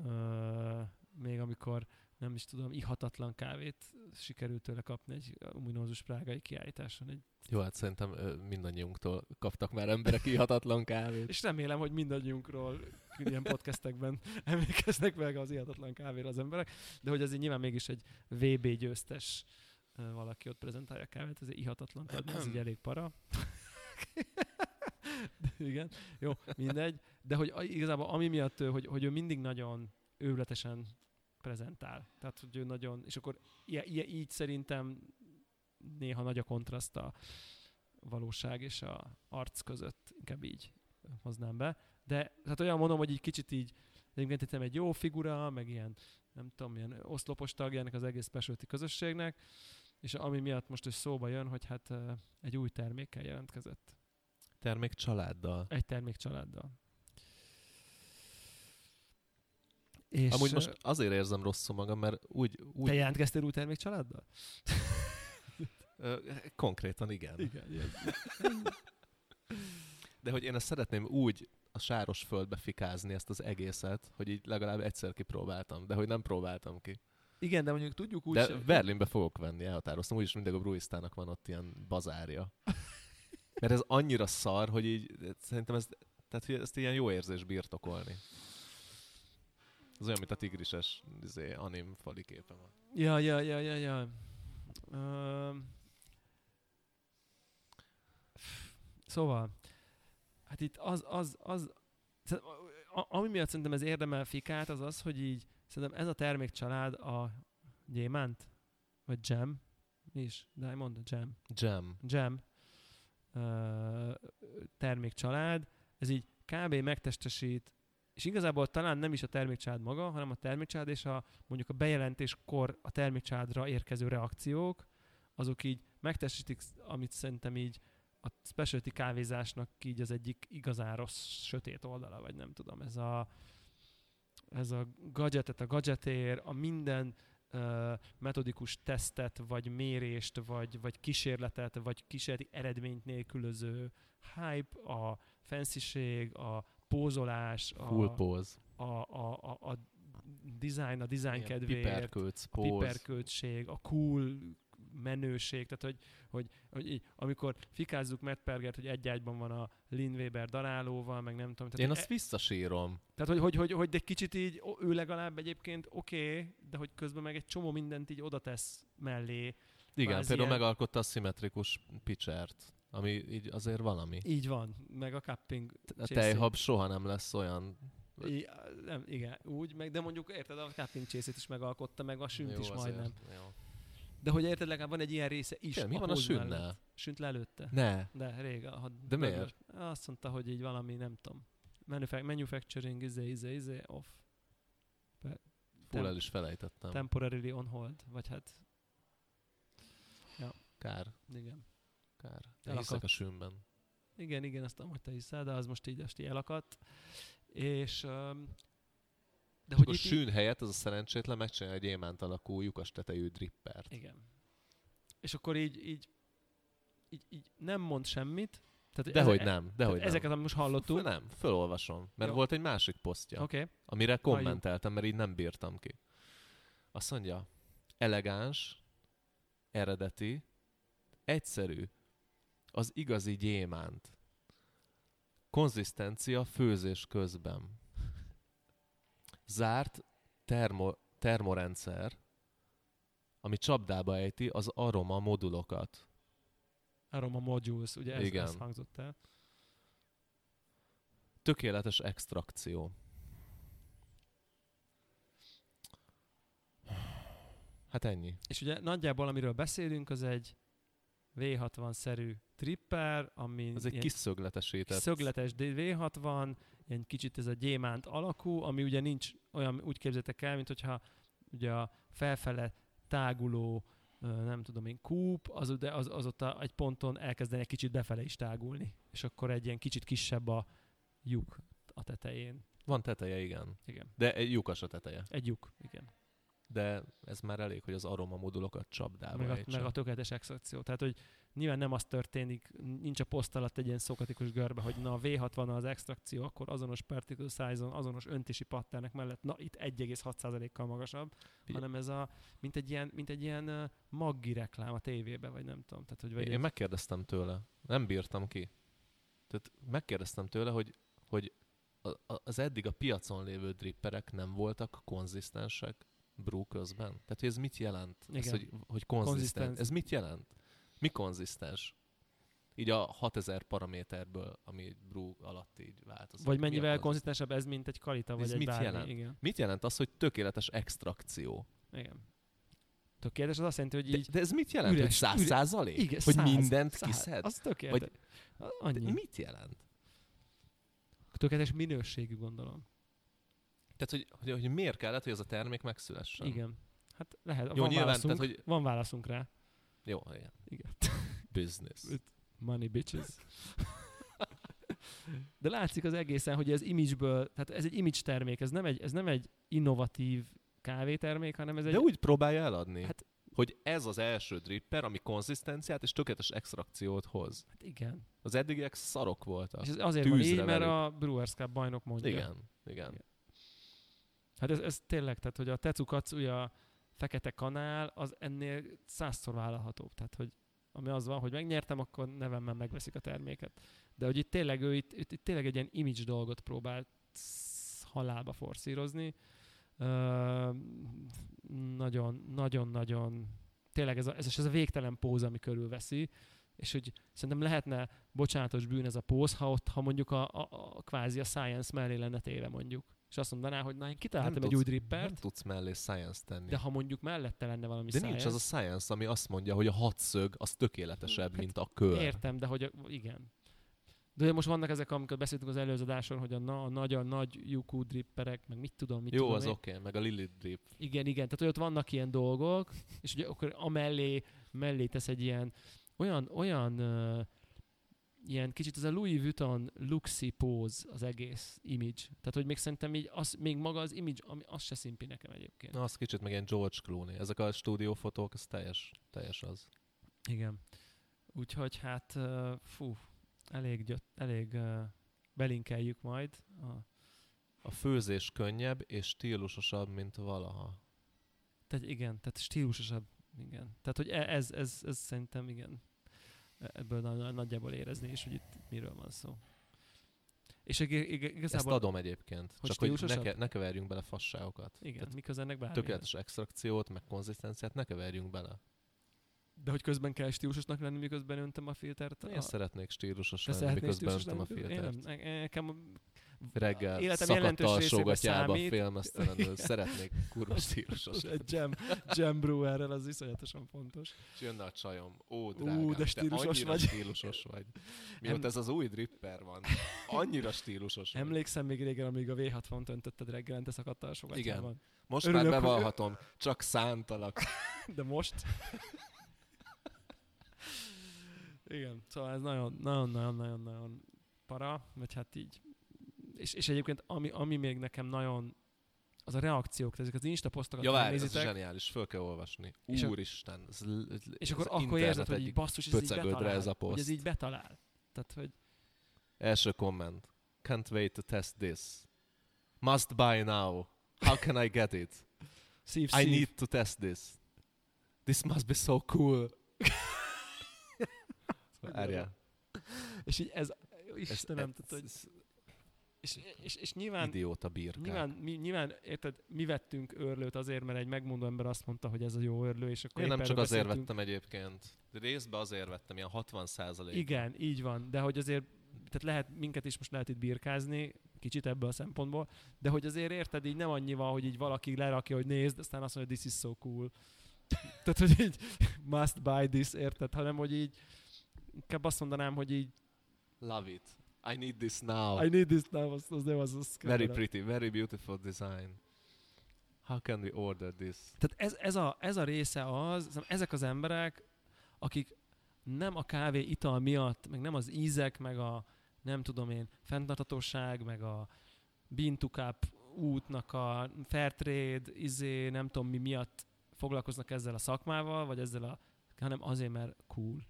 uh, még amikor nem is tudom, ihatatlan kávét sikerült tőle kapni egy ominózus prágai kiállításon. Egy, Jó, hát szerintem mindannyiunktól kaptak már emberek ihatatlan kávét. és remélem, hogy mindannyiunkról ilyen podcastekben emlékeznek meg az ihatatlan kávéra az emberek, de hogy azért nyilván mégis egy VB győztes valaki ott prezentálja a kávét, azért ihatatlan adni, ez így elég para. De igen, jó, mindegy. De hogy igazából ami miatt, hogy, hogy ő mindig nagyon őrületesen prezentál. Tehát, hogy ő nagyon, és akkor ilyen, ilyen, így szerintem néha nagy a kontraszt a valóság és a arc között, inkább így hoznám be. De hát olyan mondom, hogy így kicsit így, egyébként egy jó figura, meg ilyen, nem tudom, ilyen oszlopos tagjának az egész specialty közösségnek, és ami miatt most is szóba jön, hogy hát egy új termékkel jelentkezett. Termék családdal. Egy termék családdal. És Amúgy most azért érzem rosszul magam, mert úgy, úgy te jelentkeztél új termék családdal? ö, konkrétan igen. Igen. Ilyen. De hogy én ezt szeretném úgy a sáros földbe fikázni ezt az egészet, hogy így legalább egyszer kipróbáltam, de hogy nem próbáltam ki. Igen, de mondjuk tudjuk úgy De sem- Berlinbe fogok venni, elhatároztam, úgyis mindig a Bruistának van ott ilyen bazárja. Mert ez annyira szar, hogy így szerintem ez, tehát, hogy ezt ilyen jó érzés birtokolni. Ez olyan, mint a tigrises izé, anim fali képe van. Ja, ja, ja, ja, ja. Uh, szóval, hát itt az, az, az, ami miatt szerintem ez érdemel fikát, az az, hogy így, szerintem ez a termékcsalád a gyémánt, vagy jam, mi is? Diamond? Jam. Jam. Jam uh, termékcsalád, ez így kb. megtestesít, és igazából talán nem is a termékcsalád maga, hanem a termékcsalád és a mondjuk a bejelentéskor a termékcsaládra érkező reakciók, azok így megtestesítik, amit szerintem így a specialty kávézásnak így az egyik igazán rossz sötét oldala, vagy nem tudom, ez a ez a gadgetet, a gadgetér, a minden uh, metodikus tesztet, vagy mérést, vagy, vagy kísérletet, vagy kísérleti eredményt nélkülöző hype, a fancy a pózolás, a, Full pose. a, a, a, a design, a design Ilyen kedvéért, Piperkölc, a piperköltség, a cool menőség, tehát hogy, hogy, hogy így, amikor fikázzuk Matt Pergert, hogy egy ágyban van a Lin Weber darálóval, meg nem tudom. Tehát, Én azt visszasírom. tehát, hogy, hogy, hogy, hogy egy kicsit így, ő legalább egyébként oké, okay, de hogy közben meg egy csomó mindent így oda tesz mellé. Igen, például ilyen- megalkotta a szimmetrikus pitchert, ami így azért valami. Így van, meg a cupping. A tejhab soha nem lesz olyan. I, nem, igen, úgy, meg, de mondjuk érted, a cupping csészét is megalkotta, meg a sünt Jó, is azért, majdnem. Jó. De hogy érted, legalább van egy ilyen része is. Tényleg, mi van a sünnel? mellett. Sünt le előtte. Ne. De rég. Ha De miért? Azt mondta, hogy így valami, nem tudom. Manufa- manufacturing, izé, izé, izé, off. Fúl Tem- el is felejtettem. temporarily on hold, vagy hát Kár, igen. Kár. De Elakadt. hiszek a sűnben. Igen, igen, azt amúgy te hiszel, de az most így, most így elakadt. És öm, de hogy itt sűn helyett az a szerencsétlen megcsinál egy gyémánt alakú lyukas tetejű drippert. Igen. És akkor így, így, így, így nem mond semmit. Tehát, hogy Dehogy eze- nem, dehogy nem. Ezeket, amit most hallottunk. Föl nem, fölolvasom, mert Jó. volt egy másik posztja. Okay. amire kommenteltem, mert így nem bírtam ki. Azt mondja, elegáns, eredeti, egyszerű, az igazi gyémánt. Konzisztencia főzés közben. Zárt termo, termorendszer, ami csapdába ejti az aroma modulokat. Aroma modules, ugye ez, Igen. ez hangzott el. Tökéletes extrakció. Hát ennyi. És ugye nagyjából amiről beszélünk, az egy V60-szerű tripper, ami Ez egy kis szögletesített. szögletes V60, ilyen kicsit ez a gyémánt alakú, ami ugye nincs olyan, úgy képzeltek el, mint hogyha ugye a felfele táguló, nem tudom én, kúp, az, ugye- az, az ott a, egy ponton elkezdene egy kicsit befele is tágulni, és akkor egy ilyen kicsit kisebb a lyuk a tetején. Van teteje, igen. Igen. De egy lyukas a teteje. Egy lyuk, igen. De ez már elég, hogy az aroma modulokat csapdába Meg a, meg a tökéletes extrakció. Tehát, hogy nyilván nem az történik, nincs a poszt alatt egy ilyen szokatikus görbe, hogy na a V60 az extrakció, akkor azonos particle size-on, azonos öntési patternek mellett, na itt 1,6%-kal magasabb, Fi- hanem ez a, mint egy ilyen, mint egy ilyen maggi reklám a tévébe, vagy nem tudom. Tehát, hogy vagy Én egy, megkérdeztem tőle, nem bírtam ki. Tehát megkérdeztem tőle, hogy, hogy az eddig a piacon lévő dripperek nem voltak konzisztensek brew közben. Tehát, hogy ez mit jelent? Ez, Igen. hogy, hogy konzisztens. Konzisztens. Ez mit jelent? Mi konzisztens? Így a 6000 paraméterből, ami brew alatt így változik. vagy mennyivel konzisztens? konzisztensebb ez, mint egy kalita, vagy Ez egy mit bármi. jelent? Igen. Mit jelent az, hogy tökéletes extrakció? Igen. Tökéletes, az azt jelenti, hogy De, így de ez mit jelent? üres- hogy száz üres- százalék? igen, hogy száz- mindent száz- kiszed? Az tökéletes. Annyi. De mit jelent? Tökéletes minőségű, gondolom. Tehát, hogy, hogy, hogy miért kellett, hogy ez a termék megszülessen? Igen. Hát lehet, Jó, van, nyilván, válaszunk, tehát, hogy- van válaszunk rá. Jó, igen. Igen. Business. Money bitches. De látszik az egészen, hogy ez imageből, tehát ez egy image termék, ez nem egy, ez nem egy innovatív kávétermék, hanem ez egy... De úgy próbálja eladni, Hát- hogy ez az első dripper, ami konzisztenciát és tökéletes extrakciót hoz. Hát igen. Az eddigiek szarok voltak. És ez azért van Tűzre így, mert velük. a Brewers Cup bajnok mondja. Igen, igen. Hát ez, ez tényleg, tehát hogy a Tetsu Katsuya fekete kanál, az ennél százszor vállalhatóbb. Tehát, hogy ami az van, hogy megnyertem, akkor nevemmel megveszik a terméket. De hogy itt tényleg ő itt, itt, itt tényleg egy ilyen image dolgot próbált halálba forszírozni. Ö, nagyon, nagyon, nagyon tényleg ez a, ez, ez a végtelen póz, ami körülveszi, és hogy szerintem lehetne bocsánatos bűn ez a póz, ha ott, ha mondjuk a, a, a kvázi a science mellé lenne téve mondjuk. És azt mondaná, hogy na én kitaláltam Nem egy új tudsz- drippert, Nem tudsz mellé science tenni. de ha mondjuk mellette lenne valami De science, nincs az a science, ami azt mondja, hogy a hatszög az tökéletesebb, Hát mint a kör. Értem, de hogy a, igen. De most vannak ezek, amikor beszéltünk az előző adáson, hogy a, na, a nagy, a nagy lyukú dripperek, meg mit tudom, mit Jó, tudom az oké, okay. meg a Lilith drip. Igen, igen, tehát hogy ott vannak ilyen dolgok, és ugye akkor amellé mellé tesz egy ilyen olyan, olyan uh, ilyen kicsit ez a Louis Vuitton luxi póz az egész image. Tehát, hogy még szerintem így, az, még maga az image, ami, az se szimpi nekem egyébként. Na, az kicsit meg ilyen George Clooney. Ezek a stúdiófotók, ez teljes, teljes az. Igen. Úgyhogy hát, fú, elég, gyöt, elég belinkeljük majd. A, A főzés könnyebb és stílusosabb, mint valaha. tehát igen, tehát stílusosabb, igen. Tehát, hogy e- ez, ez, ez szerintem igen. Ebből na- nagyjából érezni is, hogy itt miről van szó. És ig- ig- Ezt igazából... adom egyébként. Hogy csak hogy ne, stílusosabb? ke- ne keverjünk bele fasságokat. Igen, Tehát miközben ennek bármi. tökéletes extrakciót, meg konzisztenciát ne keverjünk bele. De hogy közben kell stílusosnak lenni, miközben öntöm a filtert. Én a... szeretnék stílusos lenni, miközben öntöm a lenni? Én filtert. nem, ne- nekem Reggel Életem jelentős alsógatyába félmeztelenül. Szeretnék kurva stílusos. egy jam, jam brewerrel, az iszonyatosan fontos. És jönne a csajom. Ó, drágám, de stílusos te vagy. stílusos vagy. Mióta Em- ez az új dripper van. Annyira stílusos vagy. Emlékszem még régen, amíg a V60-t öntötted reggelente szakadt alsógatyában. Most Örülök, már bevallhatom, csak szántalak. De most? Igen, szóval ez nagyon, nagyon, nagyon, nagyon, nagyon para, vagy hát így. És, és egyébként ami, ami még nekem nagyon az a reakciók, tehát ezek az Insta posztokat Ja, várj, ez zseniális, föl kell olvasni. És Úristen. Ez, ez és akkor, akkor érzed, hogy így basszus, ez így betalál. ez a Hogy ez poszt. így betalál. Tehát, hogy Első komment. Can't wait to test this. Must buy now. How can I get it? szív, I szív. need to test this. This must be so cool. Várjál. És így ez, Ez, Istenem, ez, tehát, hogy, ez és, és, és nyilván, idióta birkák. nyilván, mi, nyilván, érted, mi vettünk őrlőt azért, mert egy megmondó ember azt mondta, hogy ez a jó őrlő, és akkor Én nem csak azért vettem egyébként. De részben azért vettem, ilyen 60 százalék. Igen, így van, de hogy azért, tehát lehet, minket is most lehet itt birkázni, kicsit ebből a szempontból, de hogy azért érted, így nem annyi van, hogy így valaki lerakja, hogy nézd, aztán azt mondja, this is so cool. tehát, hogy így must buy this, érted, hanem, hogy így inkább azt mondanám, hogy így Love it. I need this now. I need this now, az, az nem az, az Very pretty, very beautiful design. How can we order this? Tehát ez, ez, a, ez a része az, hiszem, ezek az emberek, akik nem a kávé ital miatt, meg nem az ízek, meg a nem tudom én, fenntartatóság, meg a bean to cup útnak a fair trade, izé, nem tudom mi miatt foglalkoznak ezzel a szakmával, vagy ezzel a, hanem azért, mert cool.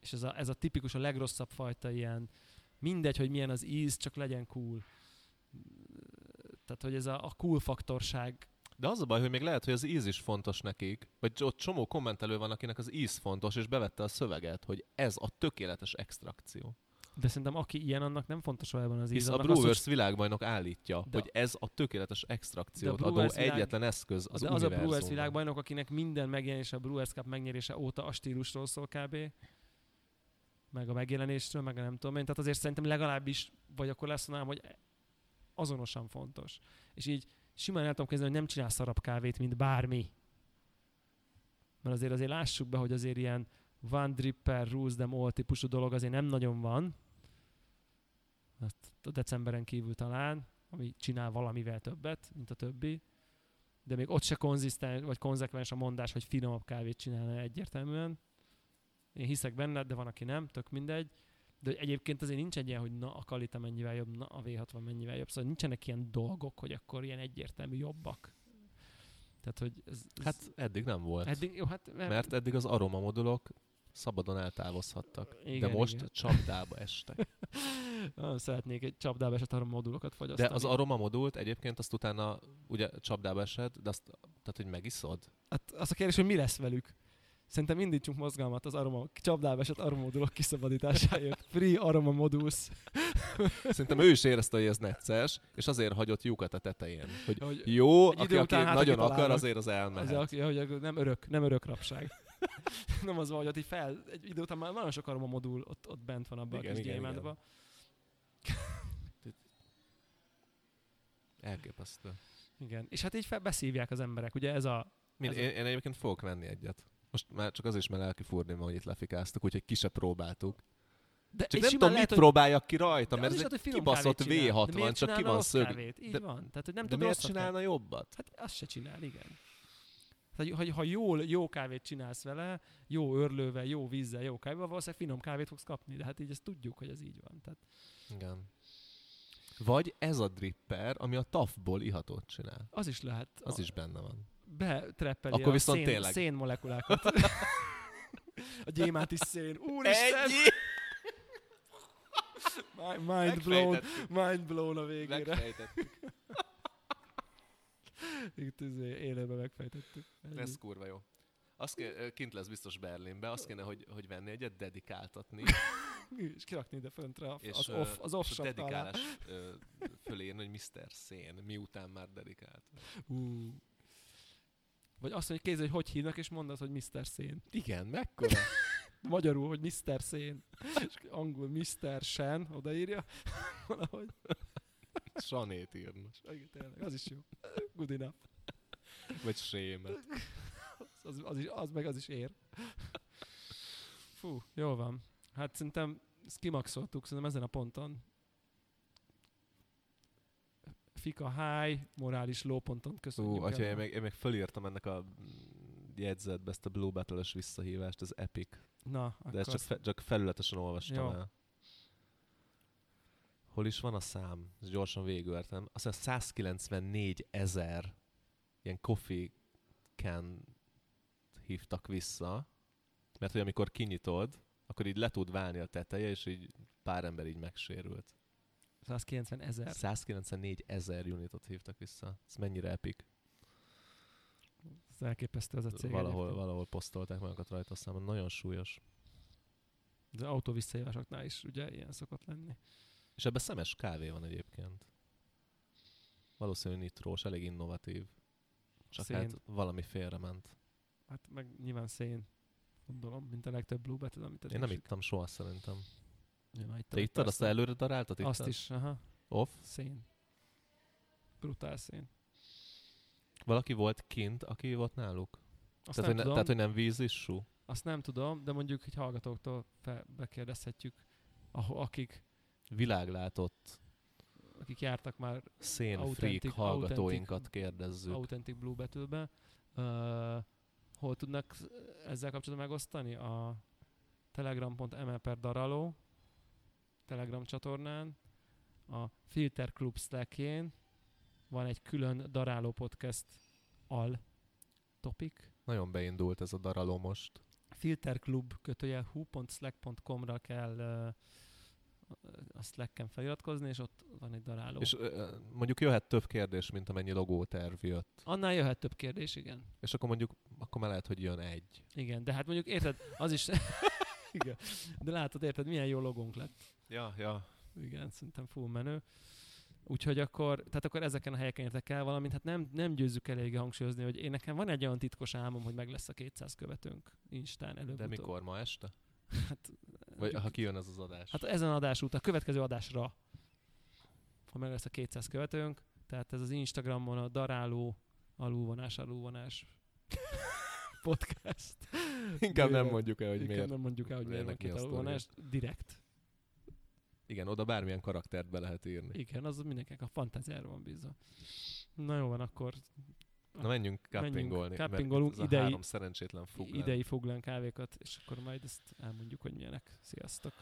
És ez a, ez a tipikus, a legrosszabb fajta ilyen, mindegy, hogy milyen az íz, csak legyen cool. Tehát, hogy ez a, a cool faktorság De az a baj, hogy még lehet, hogy az íz is fontos nekik, vagy ott csomó kommentelő van, akinek az íz fontos, és bevette a szöveget, hogy ez a tökéletes extrakció. De szerintem aki ilyen, annak nem fontos valójában az íz. Hisz a Brewers az, világbajnok állítja, De- hogy ez a tökéletes extrakciót adó világ- egyetlen eszköz az de az a Brewers világbajnok, akinek minden megjelenése a Brewers Cup megnyerése óta a stílusról szól kb. Meg a megjelenésről, meg a nem tudom én. Tehát azért szerintem legalábbis, vagy akkor lesz mondanám, hogy azonosan fontos. És így simán el tudom kezdeni, hogy nem csinál szarabb kávét, mint bármi. Mert azért azért lássuk be, hogy azért ilyen one dripper, rules them all típusú dolog azért nem nagyon van. Azt a decemberen kívül talán, ami csinál valamivel többet, mint a többi. De még ott se konzisztens, vagy konzekvens a mondás, hogy finomabb kávét csinálna egyértelműen. Én hiszek benne, de van, aki nem, tök mindegy. De egyébként azért nincs egy ilyen, hogy na a Kalita mennyivel jobb, na a V60 mennyivel jobb. Szóval nincsenek ilyen dolgok, hogy akkor ilyen egyértelmű jobbak. Tehát, hogy ez, ez Hát eddig nem volt. eddig, jó, hát mert, Mert eddig az aromamodulok szabadon eltávozhattak. Igen, de most igen. csapdába estek. nagyon szeretnék egy csapdába esett arra modulokat fogyasztani. De az aromamodult egyébként azt utána ugye csapdába esett, de azt, tehát hogy megiszod? Hát az a kérdés, hogy mi lesz velük? Szerintem indítsunk mozgalmat az aroma, csapdába esett aromamodulok kiszabadításáért. Free aroma modules. Szerintem ő is érezte, hogy ez necces, és azért hagyott lyukat a tetején. Hogy Hogy jó, aki, idő aki után hát, nagyon akar, azért az elmehet. az, aki, hogy nem örök, nem örök rapság. nem az van, hogy ott így fel, egy idő után már nagyon sok aroma modul ott, ott bent van abban a Igen, kis igen, gyémántban. Elképesztő. Igen. És hát így fel, beszívják az emberek. Ugye ez a... Mind, Ez én, én, egyébként fogok venni egyet. Most már csak az is, mert lelki furni, hogy itt lefikáztuk, úgyhogy ki se próbáltuk. De Csak nem tudom, lehet, mit hogy- próbáljak ki rajta, de mert ez egy hogy kibaszott kávét csinál. De V60, miért csak ki van szög. Kávét? Így De- van. Tehát, hogy nem De miért csinálna jobbat? Hát azt se csinál, igen. Tehát, ha, ha jól, jó kávét csinálsz vele, jó örlővel, jó vízzel, jó kávéval, valószínűleg finom kávét fogsz kapni. De hát így ezt tudjuk, hogy ez így van. Tehát, Igen. Vagy ez a dripper, ami a tafból ihatót csinál. az is lehet. Az a, is benne van. Betreppeli Akkor a viszont szén, tényleg. szénmolekulákat. a gyémánt is szén. Úristen! Mi- Mind blown, mind blown a végére. Itt izé, élőben megfejtettük. Ennyi. Ez kurva jó. Azt kéne, kint lesz biztos Berlinbe, azt kéne, hogy, hogy venni egyet, dedikáltatni, És kirakni ide föntre a- és az off, az off és a alá. dedikálás írni, hogy Mr. Szén, miután már dedikált. Ú. Vagy azt mondja, kézzel, hogy hogy hívnak, és mondod, hogy Mr. Szén. Igen, mekkora? Magyarul, hogy Mr. Szén. És angol Mr. Sen odaírja. Valahogy. Sanét írna. Igen, tényleg, az is jó. Good enough. Vagy sémet. Az, az, is, az meg az is ér. Fú, jól van. Hát szerintem ezt kimaxoltuk, szerintem ezen a ponton. Fika high, morális low ponton köszönjük. Ú, atya, én még, én még fölírtam ennek a jegyzetbe ezt a Blue Battle-ös visszahívást, ez epic. Na, De ezt csak, fe, csak felületesen olvastam Jó. el. Hol is van a szám? Ezt gyorsan végültem. Azt mondja, 194 ezer ilyen coffee can hívtak vissza, mert hogy amikor kinyitod, akkor így le tud válni a teteje, és így pár ember így megsérült. 190 ezer. 194 ezer unitot hívtak vissza. Ez mennyire epic. Ez elképesztő az a cég. Valahol, egyébként. valahol posztolták magukat rajta a számon. Nagyon súlyos. Az autó visszahívásoknál is ugye ilyen szokott lenni. És ebben szemes kávé van egyébként. Valószínűleg nitrós, elég innovatív. Csak Szén. hát valami félrement. Hát meg nyilván szén, gondolom, mint a legtöbb Blue Battle, amit Én nem ittam soha szerintem. Te ittad? Azt előre daráltad? Ittad? Azt is, aha. Off? Szén. Brutál szén. Valaki volt kint, aki volt náluk? Azt Tehát nem hogy, ne, tehát, hogy nem vízissú? azt nem tudom, de mondjuk egy hallgatóktól fel, bekérdezhetjük, aho, akik, Világlátott akik jártak már szénfreak Authentic- hallgatóinkat authentic- kérdezzük. Authentic Blue Battle-be. Uh, hol tudnak ezzel kapcsolatban megosztani? A telegram.me per daraló Telegram csatornán, a Filter Club Slackjén van egy külön daráló podcast al topic. Nagyon beindult ez a daraló most. Filter Club kötője hu.slack.com-ra kell uh, a Slacken feliratkozni, és ott van egy daráló. És ö, mondjuk jöhet több kérdés, mint amennyi logóterv jött. Annál jöhet több kérdés, igen. És akkor mondjuk, akkor már lehet, hogy jön egy. Igen, de hát mondjuk érted, az is... Igen. De látod, érted, milyen jó logónk lett. Ja, ja. Igen, szerintem full menő. Úgyhogy akkor, tehát akkor ezeken a helyeken értek el valamint, hát nem, nem győzzük eléggé hangsúlyozni, hogy én nekem van egy olyan titkos álmom, hogy meg lesz a 200 követőnk Instán előbb De mikor? Ma este? Hát, Vagy ha kijön ez az adás? hát ezen adás után, a következő adásra, ha meg lesz a 200 követőnk, tehát ez az Instagramon a daráló alulvonás, alulvonás podcast. Inkább nem mondjuk el, hogy Inkább miért. nem mondjuk el, hogy miért két a alulvonás. Direkt. Igen, oda bármilyen karaktert be lehet írni. Igen, az mindenkinek a fantáziára van bízva. Na jó van, akkor Na menjünk kappingolni, kappingolunk idei- három szerencsétlen fug. idei foglán kávékat, és akkor majd ezt elmondjuk, hogy milyenek. Sziasztok!